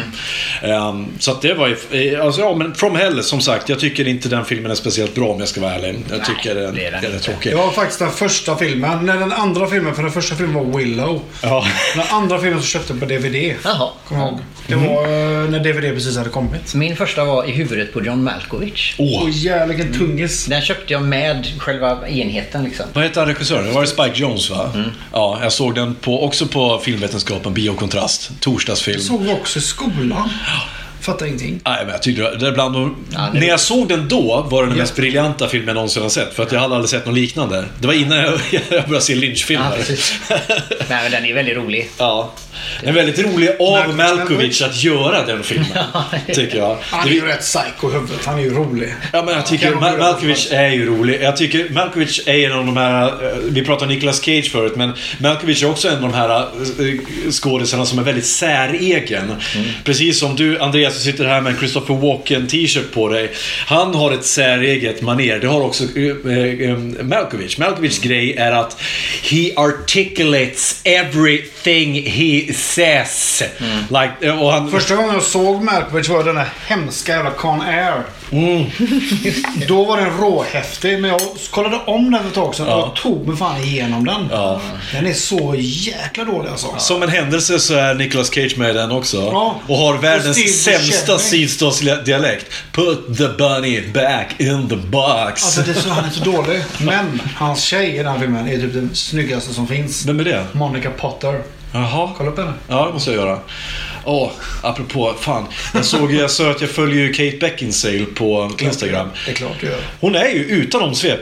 Ehm, så att det var ju... eh, Alltså, ja, men From Hell, som sagt. Jag tycker inte den filmen är speciellt bra om jag ska vara ärlig. Jag tycker den, det är den är tråkig. Det var faktiskt den första filmen. Nej, den andra filmen. För den första filmen var Willow. Ja. Den andra filmen så köpte jag på DVD. Jaha. Kommer ihåg. Det var eh, när DVD precis hade kommit. Min första var i huvudet på John Malkovich. Åh, Åh jävlar vilken tungis. Den köpte jag med själva enheten liksom. Vad heter han regissören? Det var det Spike Jones va? Ja, jag såg den på, också på filmvetenskapen, Biokontrast. Torsdagsfilm. Såg vi också i skolan. Fattar ingenting. Nej, men jag tyckte det är bland de... Ja, När jag såg den då var det den mest briljanta filmen jag någonsin har sett. För att jag hade aldrig sett något liknande. Det var innan jag, (laughs) jag började se Ja, Lynch-filmer. precis. Nej men den är väldigt rolig. (laughs) Ja. En väldigt rolig av Malkovich. Att göra den filmen. (laughs) tycker jag. Han är ju rätt psycho huvudet. Han är ju rolig. Ja, men jag tycker Kan man Ma- göra Malkovich är ju rolig. Jag tycker Malkovich är en av de här... eh, Vi pratade Nicolas Cage förut, men Malkovich är också en av de här eh, skådisarna som är väldigt säregen. Precis som du, Andreas, du sitter här med en Christopher Walken t-shirt på dig. Han har ett säreget maner. Det har också eh, eh, Malkovich. Malkovichs grej är att he articulates everything he says. Like, eh, och han, Första gången jag såg Malkovich var den där hemska jävla Con Air. Mm. (laughs) Då var den råhäftig, men jag kollade om den för ett tag sedan och Ja. jag tog mig fan igenom den. Ja. Den är så jäkla dålig alltså. Som en händelse så är Nicolas Cage med i den också. Ja. Och har Och världens Steve sämsta sydstatsdialekt. Put the bunny back in the box. Alltså det är så, han är så dålig. (laughs) Men hans tjej i den här filmen är typ den snyggaste som finns. Vem är det? Monica Potter. Jaha. Kolla upp henne. Ja, det måste jag göra. Åh, apropå, fan. Jag såg, jag sa att jag följer ju Kate Beckinsale på Instagram. Det är klart du gör. Hon är ju utan omsvep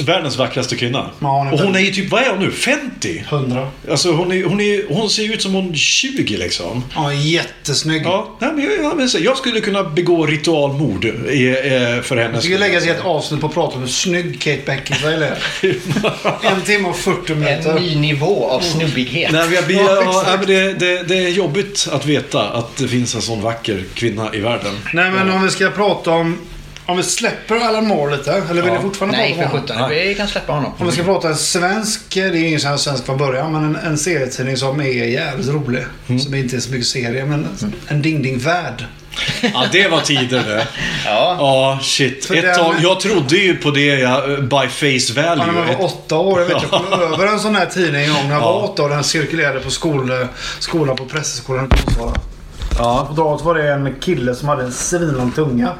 världens vackraste kvinna. Ja, hon är och hon är ju typ, vad är hon nu? 50? Hundra. Alltså hon, är, hon, är, hon ser ju ut som hon är 20 liksom. Ja, jättesnygg. Ja, nej, men jag, jag, men så- jag skulle kunna begå ritualmord i, eh, för henne. Jag tycker lägga sig i ett avsnitt på att prata om hur snygg Kate Beckinsale är. (laughs) en timme och 40 En minuter. ny nivå av snubbighet. Nej, men jag Ja, ja, men det, det, det är jobbigt att veta att det finns en sån vacker kvinna i världen. Nej men om vi ska prata om Om vi släpper Alan Moore lite, eller vill ni fortfarande Nej, prata för om honom? sjutton. Vi kan släppa honom. Om vi ska prata en svensk, det är ingen som är svensk från början, men en, en serietidning som är jävligt rolig. Mm. Som inte är så mycket serie, men en Ding Ding Värld. Ja, det var tider det. (laughs) Ja. Ja, shit. För Ett den- tag, jag trodde ju på det ja, by face Ja, när value. man var åtta år. Jag vet, jag kom (laughs) över en sån här tidning en gång när jag var Ja. åtta år. Den cirkulerade på skol, skolan på Prästskolan i Kungsbara. Ja. På draget var det en kille som hade en svinlång tunga.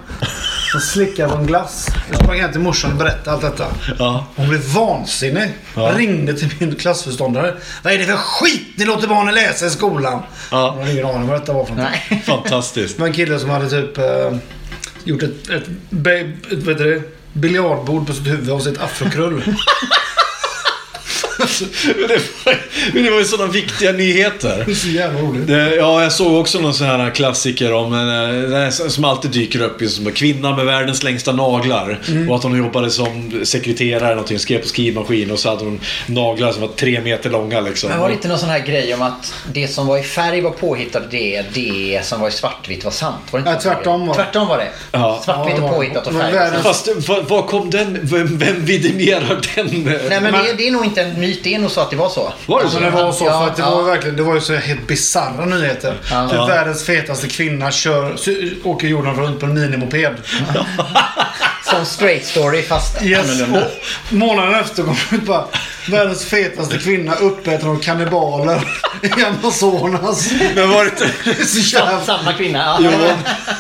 Som slickade på en glass. Jag sprang hem till morsan och berättade allt detta. Ja. Hon blev vansinnig. Ja. Ringde till min klassförståndare. Vad är det för skit ni låter barnen läsa i skolan? Ja. Hon hade ingen aning vad detta var för något. Nej. (laughs) Fantastiskt. Det var en kille som hade typ eh, gjort ett, ett, ett heter det, biljardbord på sitt huvud och sitt afrokrull. (laughs) Det, var, men det var ju sådana viktiga nyheter. Det är så jävla roligt. Det, ja, jag såg också någon sån här klassiker om en, eh, som alltid dyker upp. ju, Som en kvinna med världens längsta naglar. Mm. Och att hon jobbade som sekreterare eller någonting. Skrev på skrivmaskin och så hade hon naglar som var tre meter långa liksom. Men var det inte någon sån här grej om att det som var i färg var påhittat det, det som var i svartvitt var sant? Var det inte så? tvärtom var det. Tvärtom var det. Ja. Svartvitt Ja, och påhittat och färg. Fast var, var kom den? Vem, vem vidimerar den? Nej men det, det är nog inte en myt, det är nog så att det var så. Var det Alltså så? det var så Ja, för att det ja. var verkligen, det var ju så helt bisarra nyheter. Ja. Typ Ja. världens fetaste kvinna kör, åker jorden runt på en minimoped. Som straight story fast Yes. annorlunda. Och månaden efter kom ut bara världens fetaste kvinna uppäten av kannibaler i Amazonas. Men var det inte... Det är så jävla, samma kvinna. Ja.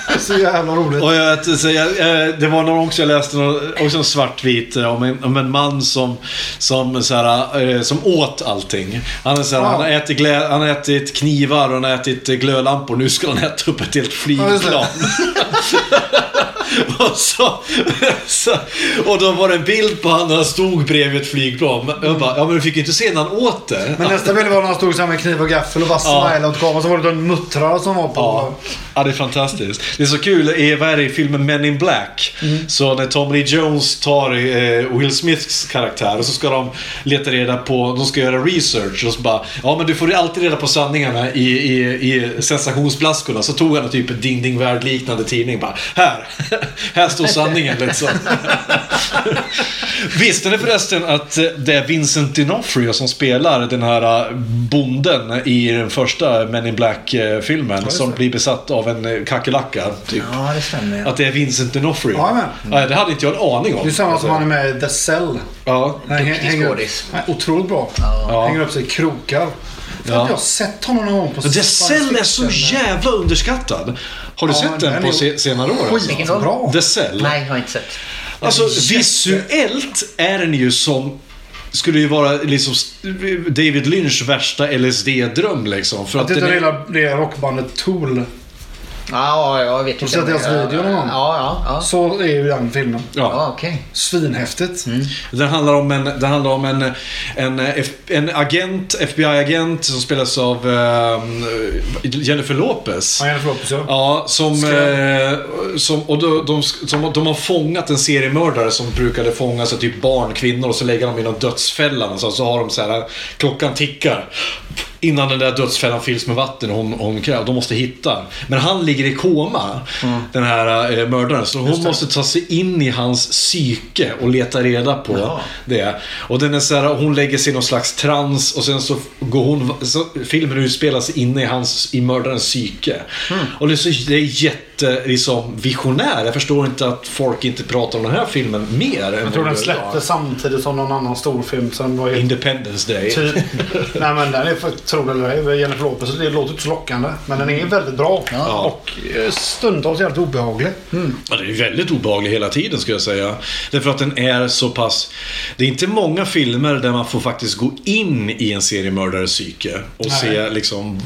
det är så jävla roligt. Och jag, så jag, jag, det var någon också jag läste, någon, också en svartvit eh, om en, om en man som, som, så här, eh, som åt allting. Han, är så här, Ja. han, har ätit glä, han har ätit knivar och han har ätit eh, glödlampor. Nu ska han äta upp ett helt Ja, flygplan. (laughs) och, så, så, och då var det en bild på honom när han stod bredvid ett flygplan. Jag bara, ja men du fick ju inte se när han åt det. Men nästa bild var när han stod så med kniv och gaffel och bara Ja. smilade åt kameran. Så var det en muttrare som var på... Ja. ja, det är fantastiskt. Det är så kul i, vad är det, i filmen Men in Black. Så när Tom Lee Jones tar eh, Will Smiths karaktär och så ska de leta reda på, de ska göra research och så bara, ja men du får ju alltid reda på sanningarna i, i, i sensationsblaskorna. Så tog han typ en Ding Ding Värld liknande tidning bara, här, (laughs) här står sanningen liksom. (laughs) Visste ni förresten att eh, det är Vincent D'Onofrio som spelar den här eh, bonden i den första Men in Black-filmen som blir besatt av en eh, kackerlacka? Typ. ja, det stämmer. Ja. Att det är Vincent D'Onofrio. Ja, men. Det hade inte jag en aning om. Det är samma som han är med i The Cell. Ja. Duktig skådis. Otroligt bra. Ja. Hänger upp sig i krokar. Jag har Ja. jag sett honom någon gång på The Cell är så jävla underskattad. Har du Ja, sett den på se senare år? Alltså? Bra. The Cell. Nej, jag har inte sett. Alltså visuellt är den ju som skulle ju vara liksom David Lynchs värsta LSD-dröm liksom. För Att att det är, gillar det rockbandet Tool. Ja, jag vet Har du inte. sett deras video någon gång? Ja, ja, ja. Så är ju den filmen. ja. Ja, okej. Svinhäftigt. Den handlar om en, den handlar om en, en, en agent, FBI-agent som spelas av eh, Jennifer Lopez. Ja, Jennifer Lopez ja. Ja, som, eh, som, och de, de, som, de har fångat en seriemördare som brukade fånga så typ barn, kvinnor och så lägger de i någon dödsfälla. Så, så har de så här, klockan tickar. Innan den där dödsfällan fylls med vatten och hon, hon kräver, de måste hitta. Men han ligger i koma, den här eh, mördaren. Så hon måste ta sig in i hans psyke och leta reda på det. Och den är så här, hon lägger sig i någon slags trans och sen så går hon, så filmen utspelar sig inne i hans, i mördarens psyke. Och det är, så, det är jätte, liksom visionär. Jag förstår inte att folk inte pratar om den här filmen mer. Jag tror den släpptes samtidigt som någon annan storfilm som var. Independence Day. Typ. (laughs) Nej men den är, tror det eller ej, Jennifer Lopez, det låter inte så lockande. Men den är väldigt bra. Och eh, stundtals jävligt obehaglig. Ja, det är väldigt obehaglig hela tiden skulle jag säga. Därför att den är så pass... Det är inte många filmer där man får faktiskt gå in i en seriemördares psyke. Och Nej. se liksom...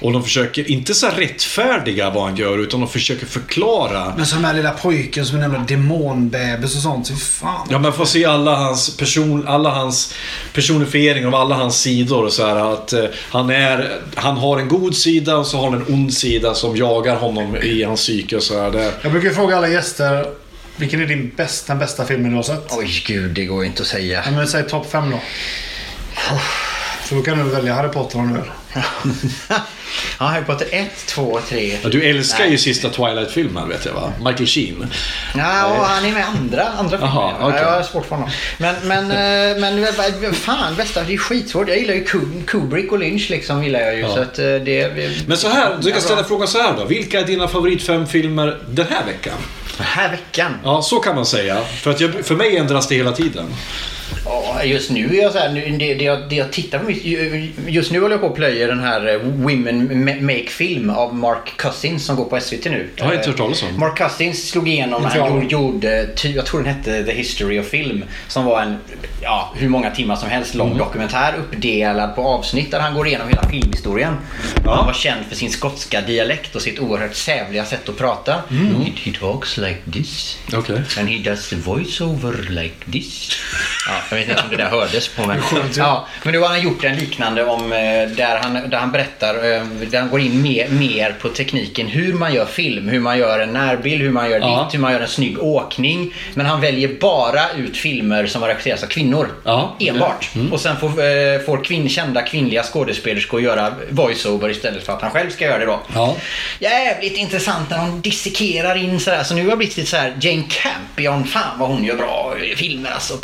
Och de försöker inte så rättfärdiga vad han gör utan de försöker förklara. Men så den här lilla pojken som är en jävla demonbebis och sånt. Fy fan. Ja, man får se alla hans, person, alla hans personifiering av alla hans sidor. Och så här, att eh, han, är, han har en god sida och så har han en ond sida som jagar honom i hans psyke. Och så här. Det, Jag brukar fråga alla gäster. Vilken är din bästa, den bästa filmen du har sett? Oj, gud, det går inte att säga. Ja, men säg topp fem då. För då kan du välja Harry Potter om du vill. (laughs) Ja, Harry Potter 1, 2, 3. Ja, du älskar Nej. ju sista Twilight-filmen vet jag va? Michael Sheen. Ja, och han är med i andra, andra filmer. Jaha, Ja, okej. Jag har svårt för honom. Men, men, (laughs) eh, men vad- fan, bästa, det är skitsvårt. Jag gillar ju Kub- Kubrick och Lynch liksom, gillar jag ju. Ja. Så att eh, det... Men så här, du kan ställa frågan så här då. Vilka är dina favorit fem filmer den här veckan? Den här veckan. Ja, så kan man säga. För, att jag, för mig ändras det hela tiden. Ja, just nu är jag så här, nu, det, det, jag, det jag tittar på just nu håller jag på att plöja den här eh, Women Ma- Make Film av Mark Cousins som går på SVT nu. Jag har inte hört talas om. Mark Cousins slog igenom när han gjorde, jag tror den hette The History of Film, som var en, ja, hur många timmar som helst Mm. lång dokumentär uppdelad på avsnitt där han går igenom hela filmhistorien. Han var känd för sin skotska dialekt och sitt oerhört sävliga sätt att prata. Mm. He, he talks like this. Okej. And he does the voice-over like this. Ja, jag vet inte om det där hördes på mig. Ja, men då har han gjort en liknande om eh, där han, där han berättar, eh, där han går in mer, mer på tekniken hur man gör film, hur man gör en närbild, hur man gör Ja. ditt, hur man gör en snygg åkning. Men han väljer bara ut filmer som har regisserats av kvinnor. Ja. Enbart. Och sen får, eh, får kvinn, kända kvinnliga skådespelerskor göra voice-over istället för att han själv ska göra det då. Ja. Jävligt intressant när de dissekerar in sådär. Så nu har jag blivit lite såhär Jane Campion, fan vad hon gör bra filmer alltså.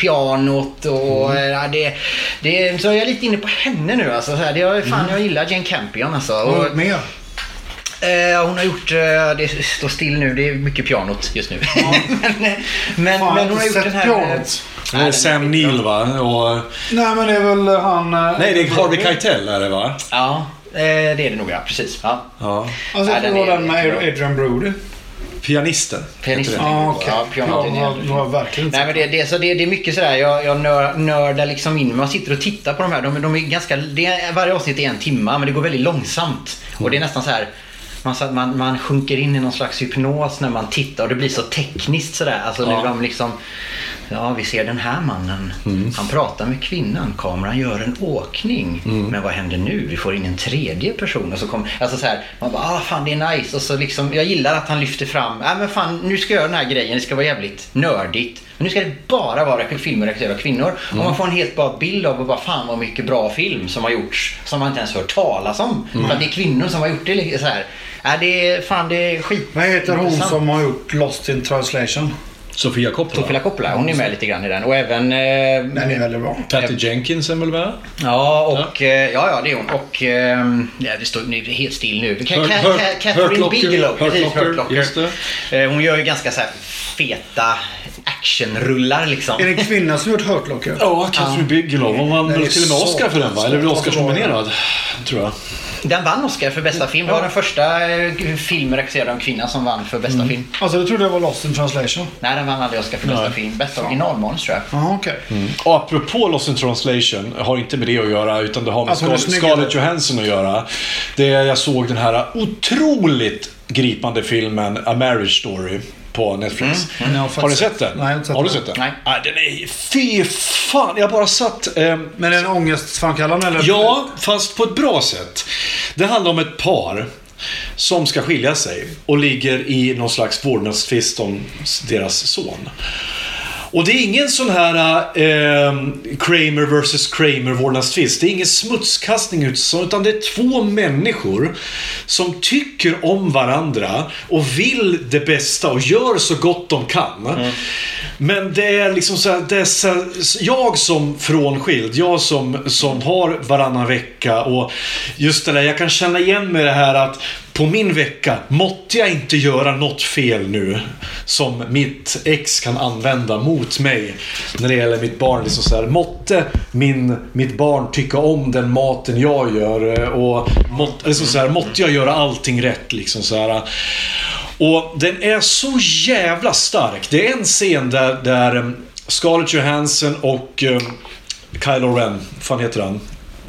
Pianot och Mm. ja, det, det, Så jag är lite inne på henne nu alltså. Så här, det, jag, fan Mm. jag gillar Jane Campion alltså. Och Och, mer. eh, hon har gjort, eh, det står still nu, det är mycket pianot just nu. (laughs) men, men, Fan, men jag hon har gjort den här... pianot. eh, Det är Sam. Neill va? Och, Nej men det är väl han... eh, nej, det är Harvey Keitel är det va? Ja, eh, det är det nog ja. Precis. Ja. Ja. Alltså Ja, det den var är den med. Adrian Brody. Pianisten. Pianisten. heter det. Ja okej. Ja, var verkligen Nej men det, det, så det, det är mycket sådär, jag, jag nör, nördar liksom in Man sitter och tittar på de här. De, de är ganska, det varje avsnitt är en timma men det går väldigt långsamt. Och det är nästan så här. Man, man, man sjunker in i någon slags hypnos när man tittar och det blir så tekniskt sådär. Alltså Ja. liksom Ja, vi ser den här mannen. Han pratar med kvinnan. Kameran gör en åkning. Men vad händer nu? Vi får in en tredje person. Och så kom, alltså så här, man bara, ah, fan det är nice. Och så liksom, jag gillar att han lyfter fram, nej men fan nu ska jag göra den här grejen. Det ska vara jävligt nördigt. Men nu ska det bara vara filmer regisserade av kvinnor. Och man får en helt bra bild av vad fan vad mycket bra film som har gjorts. Som man inte ens hört talas om. För att det är kvinnor som har gjort det. Så här. Nej, det är, fan det är skit. Vad heter hon som har gjort Lost in translation? Sofia Coppola. Sofia Coppola, hon är med lite grann i den. Och även... Eh, Den är väldigt bra. Patty Jenkins är väl med? Ja, och eh, ja, ja, det är hon. Och ja, det står nu helt still nu. Ka- Hurt- Ka- Ka- Catherine Hurt Locker. Bigelow. Hurt precis, Locker, Hurt Locker. just Eh, Hon gör ju ganska så här feta actionrullar liksom. Är det en kvinna som gjort Hurt Locker? Ja, Catherine Bigelow. Hon vann väl till och med Oscar för den va? Eller blev Oscarsnominerad? Tror jag. Den vann Oscar för bästa film. Det var den första eh, film regisserad av en kvinna som vann för bästa film. Alltså det trodde jag var Lost in translation. Nej, den vann aldrig Oscar för bästa Nej. film. Bästa originalmanus tror jag. Ja okej. Och apropå Lost in translation, har inte med det att göra utan det har med Alltså, Scar- Scarlett? Johansson att göra. Det är, jag såg den här otroligt gripande filmen A Marriage Story på Netflix. Mm, jag har har ni sett den? Nej, jag har inte sett har du sett den? Nej. Ah, den är... Fy fan! Jag bara satt... ehm, Men är den ångestframkallande eller? Ja, fast på ett bra sätt. Det handlar om ett par som ska skilja sig och ligger i någon slags vårdnadstvist om deras son. Och det är ingen sån här eh, Kramer vs Kramer vårdnadstvist. Det är ingen smutskastning utan det är två människor som tycker om varandra och vill det bästa och gör så gott de kan. Men det är liksom så här, det är så här, jag som frånskild, jag som, som har varannan vecka och just det där, jag kan känna igen mig det här att på min vecka måtte jag inte göra något fel nu som mitt ex kan använda mot mig när det gäller mitt barn. Liksom så här, måtte min, mitt barn tycka om den maten jag gör eh, och måtte, liksom så här, måtte jag göra allting rätt. Liksom så här. Och den är så jävla stark. Det är en scen där, där eh, Scarlett Johansson och um, Kylo Ren, fan heter han?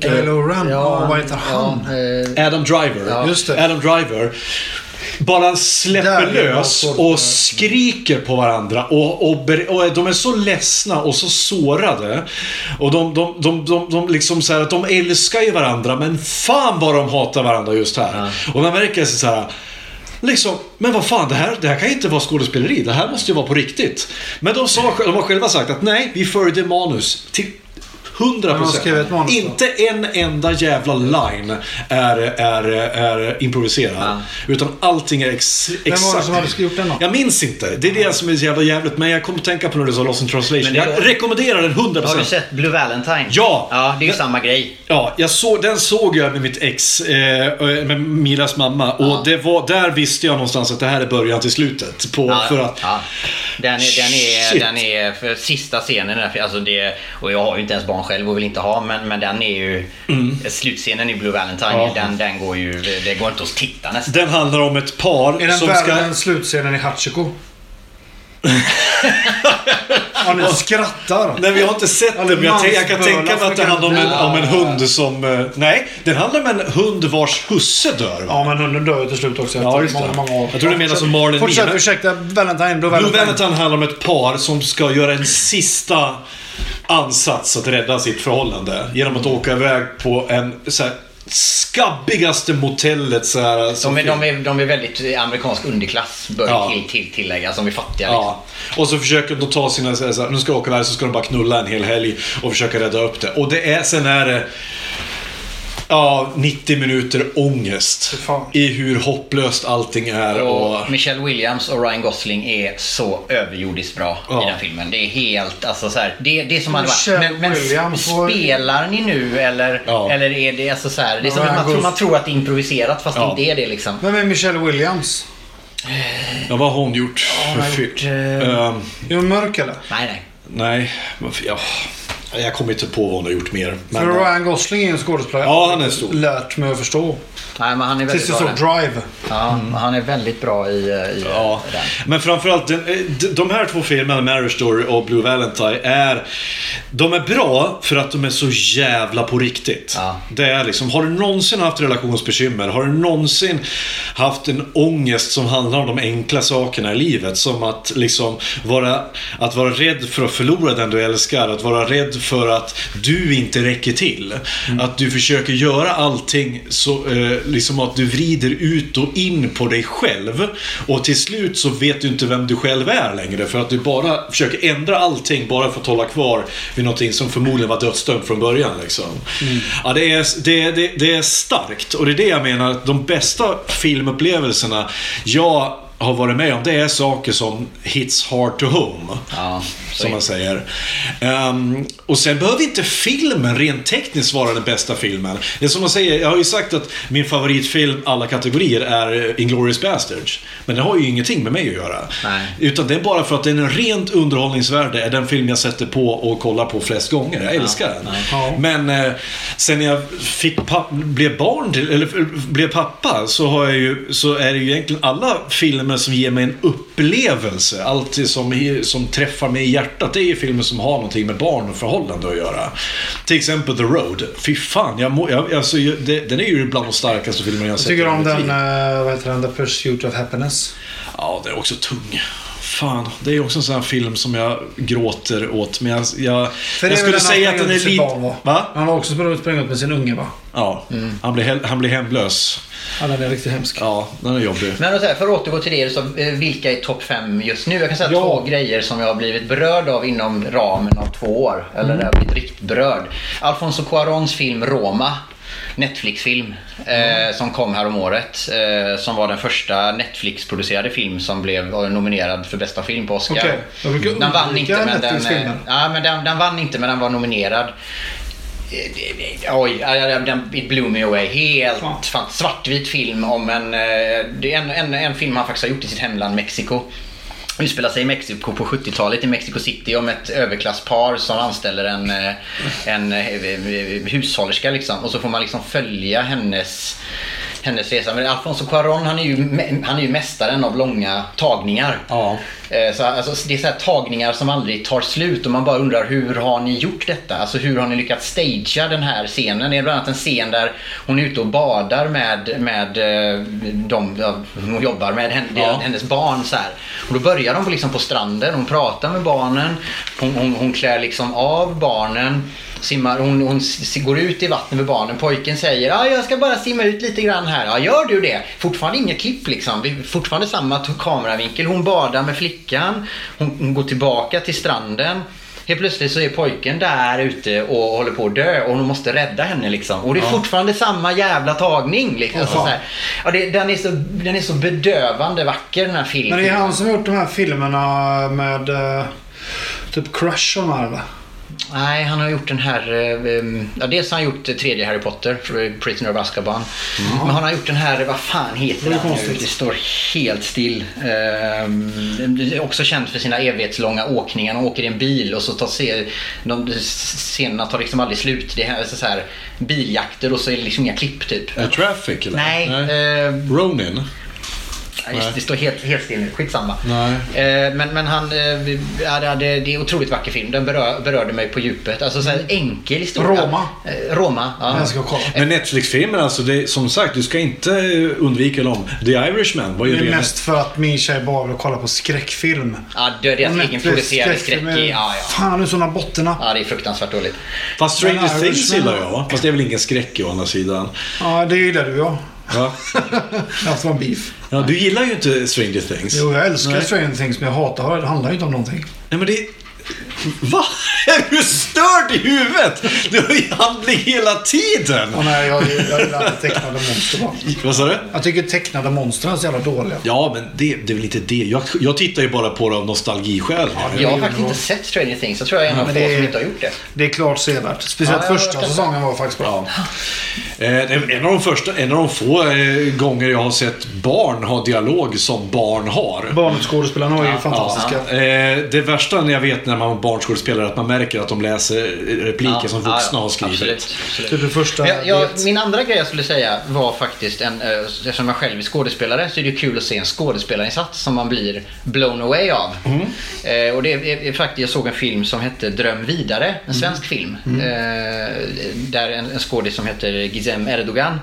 Kylo Ren. Ja, vad heter han? eh, Adam Driver. Ja. Just det. Adam Driver. Bara släpper lös och skriker på varandra. Och, och, och de är så ledsna och så sårade. Och de, de, de, de, de liksom så här att de älskar ju varandra men fan vad de hatar varandra just här. Och man märker så här. Liksom, men vad fan, det här, det här kan ju inte vara skådespeleri. Det här måste ju vara på riktigt. Men de, sa, de har själva sagt att nej, vi följde manus till 100 Han har skrivit ett manus då. Inte en enda jävla line är, är, är improviserad. Utan allting är ex, Vem exakt. var det som hade skrivit den då? Jag minns inte. Det är det som är så jävla jävligt. Men jag kommer att tänka på när du sa Lost in translation. Men det är- Jag rekommenderar den 100%. Har du sett Blue Valentine? Ja. Ja, det är ju samma grej. Ja, jag såg, den såg jag med mitt ex, eh, med Milas mamma. Och det var, där visste jag någonstans att det här är början till slutet. På, Ja, för att, ja. Den är, den är, Shit. den är för sista scenen, alltså det, och jag har ju inte ens barn själv och vill inte ha, men, men den är ju, slutscenen i Blue Valentine, Mm. Ja. den, den går ju, det går inte att titta nästan. den handlar om ett par Är den som ska... än slutscenen i Hachiko? (laughs) ja, ni skrattar. Nej, vi har inte sett den, men jag, jag kan tänka mig att det handlar om en, om en hund som... eh, Nej, den handlar om en hund vars husse dör. Va? Ja, men hunden dör ju till slut också Ja, just det. många, många år. Jag tror du menar som Marlon Fortsätt, ursäkta. Valentine, Blue Blue Valentine. Valentine handlar om ett par som ska göra en sista ansats att rädda sitt förhållande. Genom att åka iväg på en så här, skabbigaste motellet så här, som De är, de, är, de är väldigt amerikansk underklass, bör Ja. till, till tilläggas, de är fattiga. Liksom. Ja. Och så försöker de ta sina, så så här, nu ska jag åka iväg så ska de bara knulla en hel helg och försöka rädda upp det. Och det är, sen är det Ja, 90 minuter ångest. I hur hopplöst allting är. Och, Och Michelle Williams och Ryan Gosling är så överjordiskt bra Ja. i den filmen. Det är helt, alltså så här, det, det är som hade varit. Men, men Williams var- spelar ni nu eller, Ja. eller är det alltså så här, det är som att man, tror, man tror att det är improviserat fast Ja. det inte är det liksom. Vem är Michelle Williams? ja, vad har hon gjort för film? eh, Ehm, Är hon mörk eller? Nej, nej. nej, ja, jag kommer inte på vad hon har gjort mer. Men, För Ryan Gosling är en skådespelare. Ja, han är stor. Lärt mig att förstå. Nej, men han är väldigt Tills jag bra såg. Drive. Ja, han är väldigt bra i, i Ja, den. men framförallt eh, de- de här två filmerna, Marriage Story och Blue Valentine, är... De är bra för att de är så jävla på riktigt. Ja. Det är liksom, har du någonsin haft relationsbekymmer? Har du någonsin haft en ångest som handlar om de enkla sakerna i livet? Som att liksom vara, att vara rädd för att förlora den du älskar. Att vara rädd för att du inte räcker till. Att du försöker göra allting så, eh, liksom att du vrider ut och in på dig själv. Och till slut så vet du inte vem du själv är längre. För att du bara försöker ändra allting bara för att hålla kvar vid någonting som förmodligen var dödsdömt från början. Liksom. Ja, det, är, det, det, det är starkt. Och det är det jag menar, att de bästa filmupplevelserna jag har varit med om, det är saker som hits hard to home. Ja, som man säger. Ehm, och sen behöver inte filmen rent tekniskt vara den bästa filmen. Det är som man säger, jag har ju sagt att min favoritfilm alla kategorier är Inglourious Basterds. Men det har ju ingenting med mig att göra. Nej. Utan det är bara för att den är rent underhållningsvärde är den film jag sätter på och kollar på flest gånger. Jag älskar den. Ja. Men eh, sen jag fick blev barn till, eller blev pappa så, har jag ju, så är det ju egentligen alla filmer som ger mig en upplevelse. Allt som, som träffar mig i hjärtat. Det är ju filmer som har någonting med barn och förhållande att göra. Till exempel The Road. Fy fan, jag må, jag, alltså, det, den är ju bland de starkaste filmerna jag Jag sett. tycker i om den, eh, vad heter den, The Pursuit of Happiness. Ja, det är också tung. Fan, det är också en sån här film som jag gråter åt. Men jag, jag, jag skulle säga att den är lite... va? Va? Han har också sprungit med sin unge va? Ja, han, blir, he- han blir hemlös. Ja, den är riktigt hemsk. Ja, den är jobbig. Men så här, för att återgå till det, så, eh, vilka är topp fem just nu? Jag kan säga Ja. två grejer som jag har blivit berörd av inom ramen av två år. Eller där jag har blivit riktigt berörd. Alfonso Cuarons film Roma. Netflix-film eh, som kom här om året. Eh, som var den första Netflix-producerade film som blev var nominerad för bästa film på Oscar. Brukar den vann inte men den, eh, ja, men den, den vann inte men den var nominerad. Eh, Oj, den, it blew me away. Helt Fan. svartvit film om en, eh, en, en, en film han faktiskt har gjort i sitt hemland Mexiko. Utspelar sig i Mexiko på 70-talet i Mexico City om ett överklasspar som anställer en, eh, en eh, eh, hushållerska liksom. Och så får man liksom följa hennes hennes resa. Men Alfonso Cuarón han är ju, han är ju mästaren av långa tagningar. Ja. Eh, Så, alltså, det är så här tagningar som aldrig tar slut och man bara undrar hur har ni gjort detta? Alltså hur har ni lyckats stagea den här scenen? Det är bland annat en scen där hon är ute och badar med, med eh, de hon jobbar med, hen- Ja. hennes barn. Så här. Och då börjar de på, liksom på stranden, hon pratar med barnen, hon, hon, hon klär liksom av barnen. Simmar, hon, hon går ut i vattnet med barnen. Pojken säger ah, jag ska bara simma ut lite grann här. Ja, gör du det? Fortfarande inget klipp liksom. Det är fortfarande samma kameravinkel. Hon badar med flickan. Hon, hon går tillbaka till stranden. Helt plötsligt så är pojken där ute och håller på att dö och hon måste rädda henne liksom. Och det är fortfarande samma jävla tagning. Liksom. Fan. så ja, det, den, är så, den är så bedövande vacker den här filmen. Men det är han som har gjort de här filmerna med eh, typ Crush och de här va? Nej, han har gjort den här... eh, Ja, dels har han gjort eh, tredje Harry Potter, för Prisoner of Azkaban. Men han har gjort den här, vad fan heter Det är den nu? Det står helt still. Um, det är också känd för sina evighetslånga åkningar. Han åker i en bil och så tar se, de scenerna tar liksom aldrig slut. Det är här, så här, biljakter och så är det liksom inga klipp typ. Är Traffic eller? Nej, eh, Ronin? Ja, just, det står helt, helt still nu. Skitsamma. Nej. Eh, men, men han, eh, ja, det, det är en otroligt vacker film. Den berör, berörde mig på djupet. Alltså så här, enkel historia. Roma. Eh, Roma, ja. Jag ska kolla. Men Netflix-filmer, alltså det, som sagt, du ska inte eh, undvika dem. The Irishman var ju Det är redan... mest för att min tjej bara vill kolla på skräckfilm. Ja, det är deras Och egenproducerade Netflix skräck. är- Ja, ja. Fan, nu sådana botterna. ja, det är fruktansvärt dåligt. Fast Stranger Things gillar jag, va? Fast det är väl ingen skräck å andra sidan. Ja, det gillar du ja. Va? Att vara beef. Ja, du gillar ju inte Stranger Things. Jo, jag älskar Nej. Stranger Things men jag hatar det. handlar ju inte om någonting. Nej, men det... Va? Är du störd i huvudet? Du har ju handling hela tiden! Och nej, jag, jag gillar inte tecknade monster bara. Vad sa du? Jag tycker tecknade monster är så jävla dåliga. Ja, men det, det är väl inte det. Jag, jag tittar ju bara på det av nostalgiskäl. det Jag har är faktiskt inte sett Stranger Things. Jag tror jag är en av få är- som inte har gjort det. Det är klart sevärt. Speciellt Ja, första säsongen var faktiskt bra. Eh, det är en av de första, en av de få eh, gånger jag har sett barn ha dialog som barn har. Barnskådespelarna var ju fantastiska. Ja, eh, det värsta när jag vet när man var barnskådespelare att man märker att de läser repliker som vuxna har skrivit. Absolut, absolut. Typ första jag, jag, min andra grej jag skulle säga var faktiskt en, eh, eftersom jag själv är skådespelare så är det kul att se en skådespelarinsats som man blir blown away av. Mm. Eh, och det är, är faktiskt, jag såg en film som hette Dröm vidare, en Mm. svensk film. Eh, där en, en skådis som heter Gizem Erdogan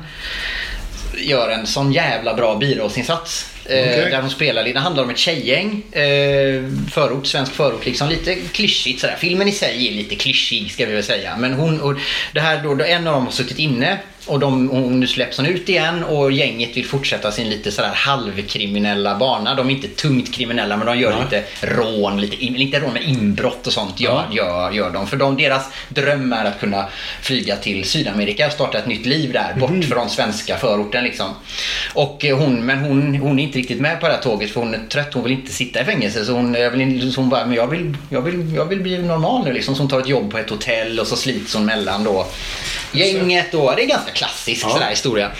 gör en sån jävla bra birollsinsats. Eh, Okej. Där hon spelar, det handlar om ett tjejgäng. Eh, förort, svensk förort liksom. Lite klyschigt sådär. Filmen i sig är lite klyschig ska vi väl säga. Men hon, och det här då, då en av dem har suttit inne och de, och nu släpps hon ut igen och gänget vill fortsätta sin lite sådär halvkriminella bana. De är inte tungt kriminella men de gör lite rån, lite, in, inte rån men inbrott och sånt gör, gör, gör de. För de, deras dröm är att kunna flyga till Sydamerika och starta ett nytt liv där bort från svenska förorten liksom. Och eh, hon, men hon, hon är inte riktigt med på det här tåget för hon är trött. Hon vill inte sitta i fängelse så hon, jag vill, så hon bara, men jag vill, jag, vill, jag vill bli normal nu liksom. Så hon tar ett jobb på ett hotell och så slits hon mellan då gänget då. Det är ganska klassisk sådär historia.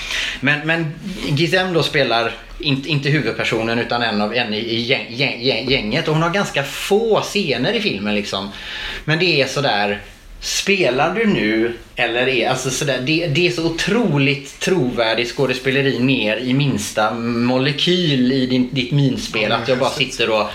Men, men Gizem då spelar inte, inte huvudpersonen utan en av en i, gäng, gäng, gäng, gänget. Och hon har ganska få scener i filmen liksom. Men det är sådär Spelar du nu eller är alltså sådär, det, det är så otroligt trovärdigt skådespeleri ner i minsta molekyl i din, ditt minspel att jag bara sitter och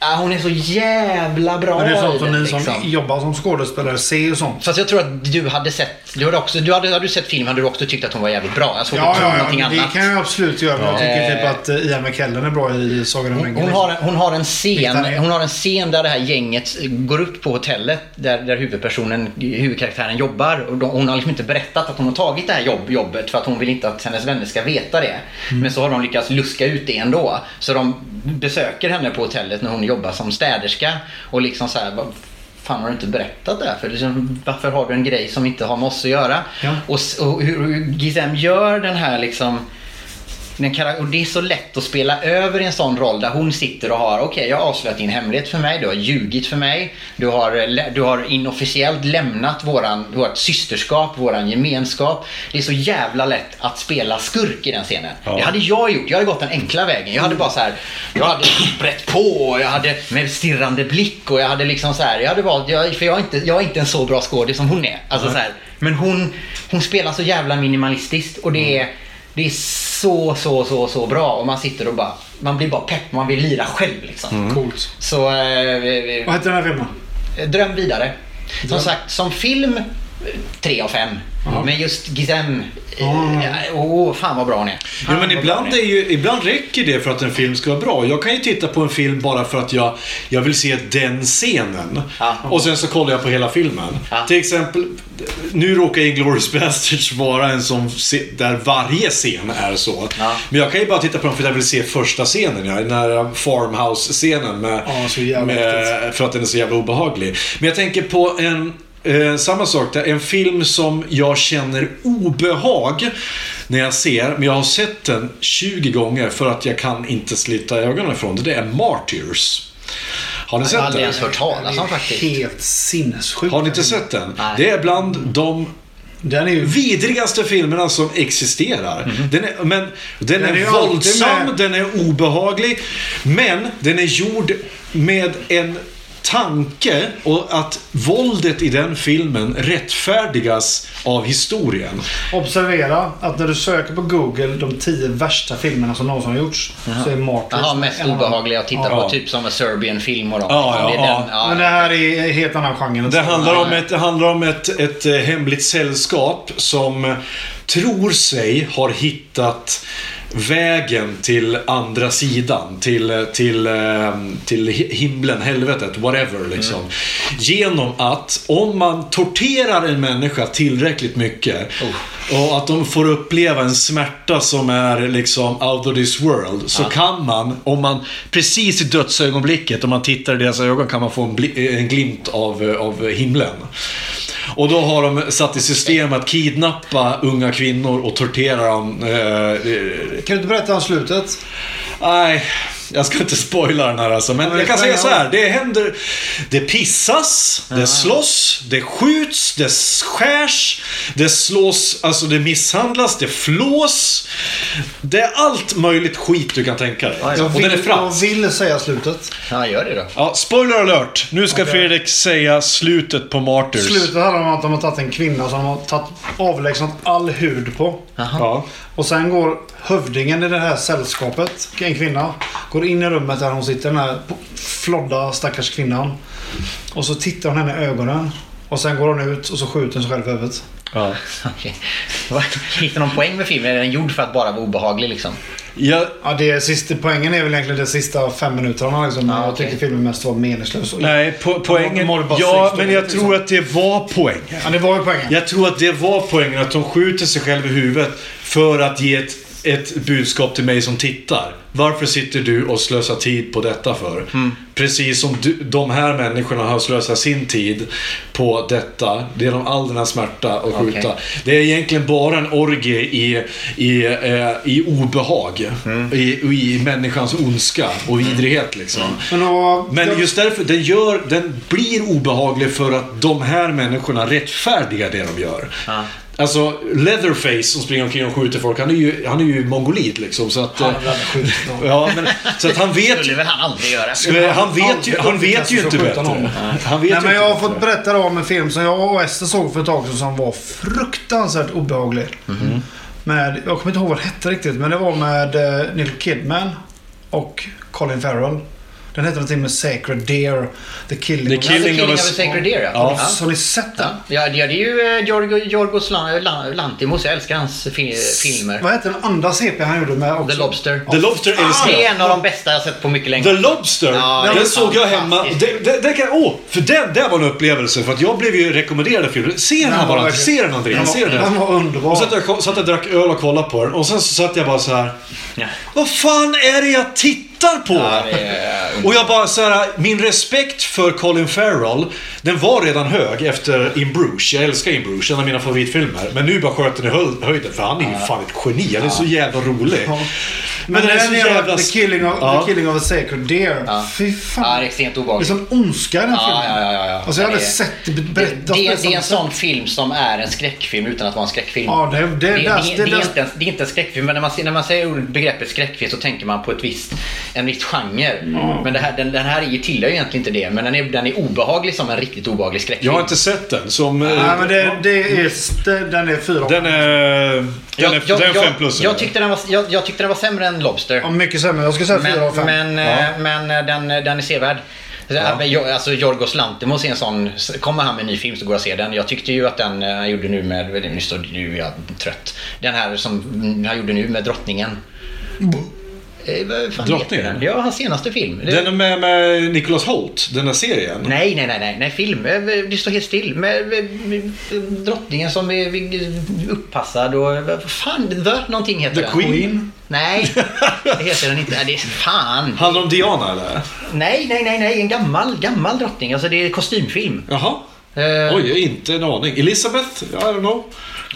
Ja, hon är så jävla bra Men det är sånt som ni som liksom. jobbar som skådespelare ser och sånt. Fast jag tror att du hade sett, du hade också, du hade, hade du sett filmen hade du också tyckt att hon var jävligt bra. Jag såg Ja, inte ja, någonting ja, det annat. kan jag absolut göra. Men jag tycker Eh. typ att eh, Ian McKellen är bra i Sagan om Hon, ringen. hon, har, en- hon har en scen. Hon har en scen där det här gänget går upp på hotellet där, där huvudpersonen, huvudkaraktären jobbar. Och de, hon har liksom inte berättat att hon har tagit det här jobb, jobbet för att hon vill inte att hennes vänner ska veta det. Mm. Men så har de lyckats luska ut det ändå. Så de besöker henne på hotellet när hon jobbar som städerska och liksom så här "Vad Fan har du inte berättat det här? För liksom, varför har du en grej som inte har med oss att göra? Ja. Och, och hur, Gizem gör den här liksom och det är så lätt att spela över i en sån roll där hon sitter och har, okej jag har avslöjat din hemlighet för mig, du har ljugit för mig, du har, du har inofficiellt lämnat våran, vårt systerskap, våran gemenskap. Det är så jävla lätt att spela skurk i den scenen. Det hade jag gjort, jag hade gått den enkla vägen. Jag hade bara så här, jag hade brett på och jag hade med stirrande blick och jag hade liksom så här, jag hade valt, jag, för jag är, inte, jag är inte en så bra skådis som hon är. Alltså så här, men hon, hon spelar så jävla minimalistiskt och det är det är så, så, så, så bra och man sitter och bara, man blir bara pepp, man vill lira själv liksom. Coolt. Så, eh, Vad heter den här filmen? dröm vidare. Som sagt, som film tre av fem. Men just Gizem, eh, åh fan vad bra hon är. Ja, Fan, men vad ibland, är ju, ibland räcker det för att en film ska vara bra. Jag kan ju titta på en film bara för att jag, jag vill se den scenen. Ja. Och sen så kollar jag på hela filmen. Ja. Till exempel, nu råkar Inglourious Basterds vara en sån där varje scen är så. Ja. Men jag kan ju bara titta på den för att jag vill se första scenen. Ja, den här farmhouse-scenen. Med, Ja, med, för att den är så jävla obehaglig. Men jag tänker på en Eh, samma sak där, en film som jag känner obehag när jag ser, men jag har sett den 20 gånger för att jag kan inte slita ögonen ifrån det. Det är Martyrs. Har ni Jag har sett aldrig den? ens hört talas om faktiskt. Helt sinnessjuk. Har ni inte sett den? Nej. Det är bland de Den är ju... vidrigaste filmerna som existerar. Den är, men den, Den är är, våldsam, med- den är obehaglig. Men den är gjord med en tanke och att våldet i den filmen rättfärdigas av historien. Observera att när du söker på Google de tio värsta filmerna som någonsin har gjorts så är Martyrs Jaha, mest obehagliga att titta Ja. på. Typ som en Serbian film och dem. Ja, ja, ja. den, ja. Men det här är helt annan genre. Det handlar om ett, det handlar om ett, ett eh, hemligt sällskap som tror sig har hittat vägen till andra sidan. Till, till, eh, till hi- himlen, helvetet, whatever. Liksom. Genom att om man torterar en människa tillräckligt mycket och att de får uppleva en smärta som är liksom out of this world. Så kan man, om man precis i dödsögonblicket, om man tittar i deras ögon, kan man få en, en glimt av, av himlen. Och då har de satt i system att kidnappa unga kvinnor och tortera dem. Eh, eh, Kan du inte berätta om slutet? nej, (laughs) jag ska inte spoila den här alltså. Men jag kan säga så här. Det händer... Det pissas, det slåss, det skjuts, det skärs, det slås, alltså det misshandlas, det flås. Det är allt möjligt skit du kan tänka dig. Jag Och den är vill, jag fransk. vill säga slutet. ja, gör det då. Ja, spoiler alert! Nu ska Fredrik säga slutet på Martyrs. Slutet handlar om att de har tagit en kvinna som de har tagit avlägsnat all hud på. Ja. Och sen går hövdingen i det här sällskapet, en kvinna, går in i rummet där hon sitter, den här flodda stackars kvinnan. Och så tittar hon henne i ögonen. Och sen går hon ut och så skjuter hon sig själv i huvudet. Ja. (laughs) Okej. Finns det någon poäng med filmen? Är den gjord för att bara vara obehaglig liksom? Jag, Ja, det är sista, poängen är väl egentligen de sista fem minuterna. Liksom. Ja, Jag okej. tycker filmen mest var meningslös. Nej, po poängen... Bara Ja, men jag minuter, tror att det var poängen. Ja, det var ju poängen. Jag tror att det var poängen, att de skjuter sig själv i huvudet för att ge ett, ett budskap till mig som tittar. Varför sitter du och slösar tid på detta för? Precis som du, de här människorna har slösat sin tid på detta. Genom all den här smärta och skjuta. Okej. Det är egentligen bara en orgie i, i, eh, i obehag. I, I människans ondska och vidrighet liksom. Då, Men just därför, den, gör, den blir obehaglig för att de här människorna rättfärdigar det de gör. Alltså, Leatherface som springer omkring och skjuter folk, han är ju, han är ju mongolit liksom. Så att, eh, Han någon. (laughs) ja, men, så att han vet skulle väl han aldrig göra. Han vet ju, han vet ju inte någon. bättre. Han vet Nej, men jag har fått berätta då om en film som jag och Ester såg för ett tag sedan som var fruktansvärt obehaglig. Mhm. Med, jag kommer inte ihåg vad det hette riktigt, men det var med uh, Nicole Kidman och Colin Farrell. Den hette någonting med Sacred Deer. The Killing. The of- Killing Killing of a- of a Sacred Deer, ja. Ja. Har ni sett den? Ja, det är ju eh, Giorgo, Giorgos Lan- Lan- Lantimos. Jag älskar hans fi filmer. Vad hette den andra CP han gjorde med också? The Lobster. The Lobster älskar Det är jag. en av de bästa jag sett på mycket länge. The Lobster, Ja, den såg jag hemma. Det, det, det kan, åh, för den, det var en upplevelse. För att jag blev ju rekommenderad filmen. Se den här bara, se den Andreas, se Den den. var, underbar. Och så satt jag, satt jag drack öl och kollade på den och sen så satt jag bara så här. Ja. Vad fan är det jag tittar på? Ja, är och jag bara så här, min respekt för Colin Farrell, den var redan hög efter In Bruges. Jag älskar In Bruges, en av mina favoritfilmer. Men nu bara sköt den i höj- höjden för han är ju fan ett geni. Han är så jävla rolig. Ja. Men Men den är så jävla... The Killing of, Ja. the killing of a Sacred Deer. Ja. Fy fan. Ja, det är extremt Det är obehagligt. som ondska i den Ja, filmen. ja, ja, ja. Alltså jag Ja, hade det- sett det Det, det, det är en sån film som är en skräckfilm utan att vara en skräckfilm. Ja, det, det, Det, det, det, det, det, det, är inte en, det är inte en skräckfilm, men när man, när man säger begreppet skräckfilm så tänker man på ett visst, en viss genre. Men det här, den, den här är ju- tillhör ju egentligen inte det, men den är, den är obehaglig som en riktigt obehaglig skräckfilm. Jag har inte sett den. Som, Nej, men det, det är, det, den är fyra. Den är... Den jag, är, jag, den är jag, fem plus. jag, eller? tyckte den var, jag, jag tyckte den var sämre än Lobster. Ja, mycket sämre. Jag skulle säga fyra av Men, fem. men, Ja. eh, men eh, den, den är sevärd. Ja. Jag, alltså Jorgos Lanthimos är en sån, kommer han med en ny film så går jag och ser den. Jag tyckte ju att den han gjorde nu med, nu, är jag trött. Den här som han gjorde nu med Drottningen. Fan Drottningen? heter den? Ja, hans senaste film. Den är med, med Nicholas Holt, den där serien. Nej, nej, nej, nej, nej, film. Eh, Det står helt still. Med, med, med drottningen som är uppassad och vad fan, The någonting heter The den. Queen? Nej, (laughs) det heter den inte. Det är fan. Handlar om Diana eller? Nej, nej, nej, nej, en gammal, gammal drottning. Alltså det är kostymfilm. Jaha. Eh, Oj, inte en aning. Elizabeth? I don't know.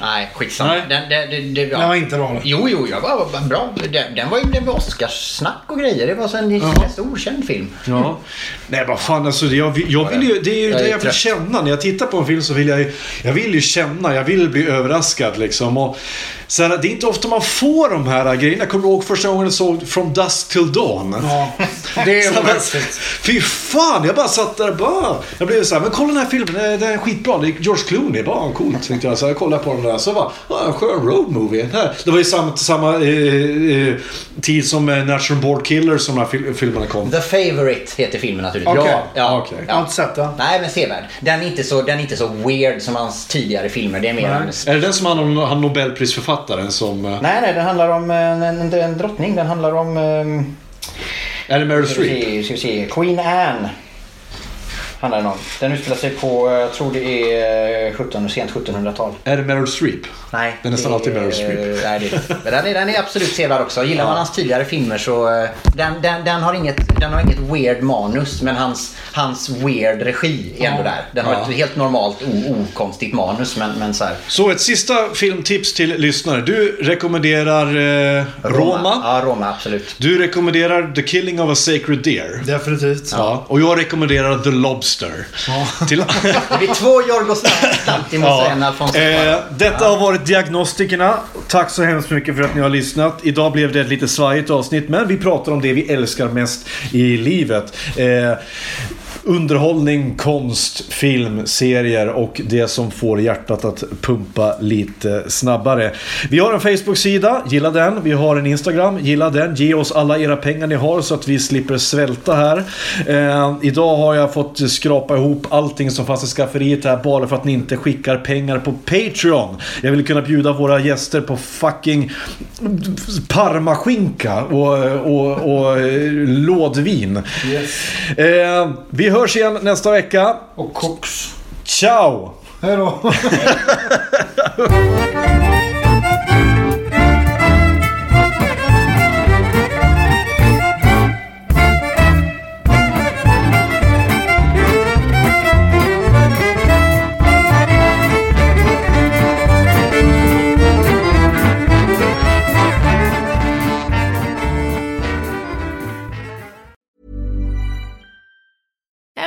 Nej, skitsamma. Nej. Den, den, den, den, ja. Den var inte bra. Jo, jo, jag var, var bra. Den, den var ju det var Oscarssnack och grejer. Det var så en ganska stor känd film. Ja. Nej, vad fan alltså. Jag jag vill ju, det är ju Jag är det jag vill trött. känna. När jag tittar på en film så vill jag ju, jag vill ju känna. Jag vill bli överraskad liksom. Och, så här, det är inte ofta man får de här grejerna. Jag kommer ihåg första gången jag såg From Dusk Till Dawn. Ja, det är (laughs) mässigt. Fy fan, jag bara satt där och bara... Jag blev så här, men kolla den här filmen, den är, den är skitbra. Det är George Clooney, bara coolt tänkte jag. Så jag kollade på den där, så bara, ah, en skön road movie. Här. Det var ju samma, samma eh, eh, tid som eh, Natural Born Killer som de här fil- filmerna kom. The Favourite heter filmen naturligtvis. Okej. Ja, ja. Jag har inte sett den. Nej, men sevärd. Den är inte så, den är inte så weird som hans tidigare filmer. Det är mer. Är det den som handlar om han Nobelprisförfattaren som... eh, Nej, nej, den handlar om en, en, en drottning. Den handlar om... Um, Är det Meryl Streep? se, ska vi se. Queen Anne. Handlar den om. Den utspelar sig på, jag tror det är 17, sent 1700-tal. Är det Meryl Streep? Nej. Det är nästan alltid Meryl Streep. Nej, det, men den, är, den är absolut sevärd också. Gillar man hans tidigare filmer så... eh, Den, den, den, har inget, den har inget weird manus men hans, hans weird regi är ändå där. Den har Ja. ett helt normalt okonstigt manus men, men så här. Så ett sista filmtips till lyssnare. Du rekommenderar eh, Roma. Ja, Roma absolut. Du rekommenderar The Killing of a Sacred Deer. Definitivt. Ja. Och jag rekommenderar The Lobster. Till... Det blir två Jorgos Lanthimos och en Alfonso Eh, detta har varit Diagnostikerna. Tack så hemskt mycket för att ni har lyssnat. Idag blev det ett lite svajigt avsnitt, men vi pratar om det vi älskar mest i livet. Eh, underhållning, konst, film, serier och det som får hjärtat att pumpa lite snabbare. Vi har en Facebook-sida, gilla den. Vi har en Instagram, gilla den. Ge oss alla era pengar ni har så att vi slipper svälta här. Eh, idag har jag fått skrapa ihop allting som fanns i skafferiet här bara för att ni inte skickar pengar på Patreon. Jag vill kunna bjuda våra gäster på fucking parmaskinka och, och, och eh, lådvin. Eh, vi hörs igen nästa vecka. Och koks. Ciao! Hej då. (laughs)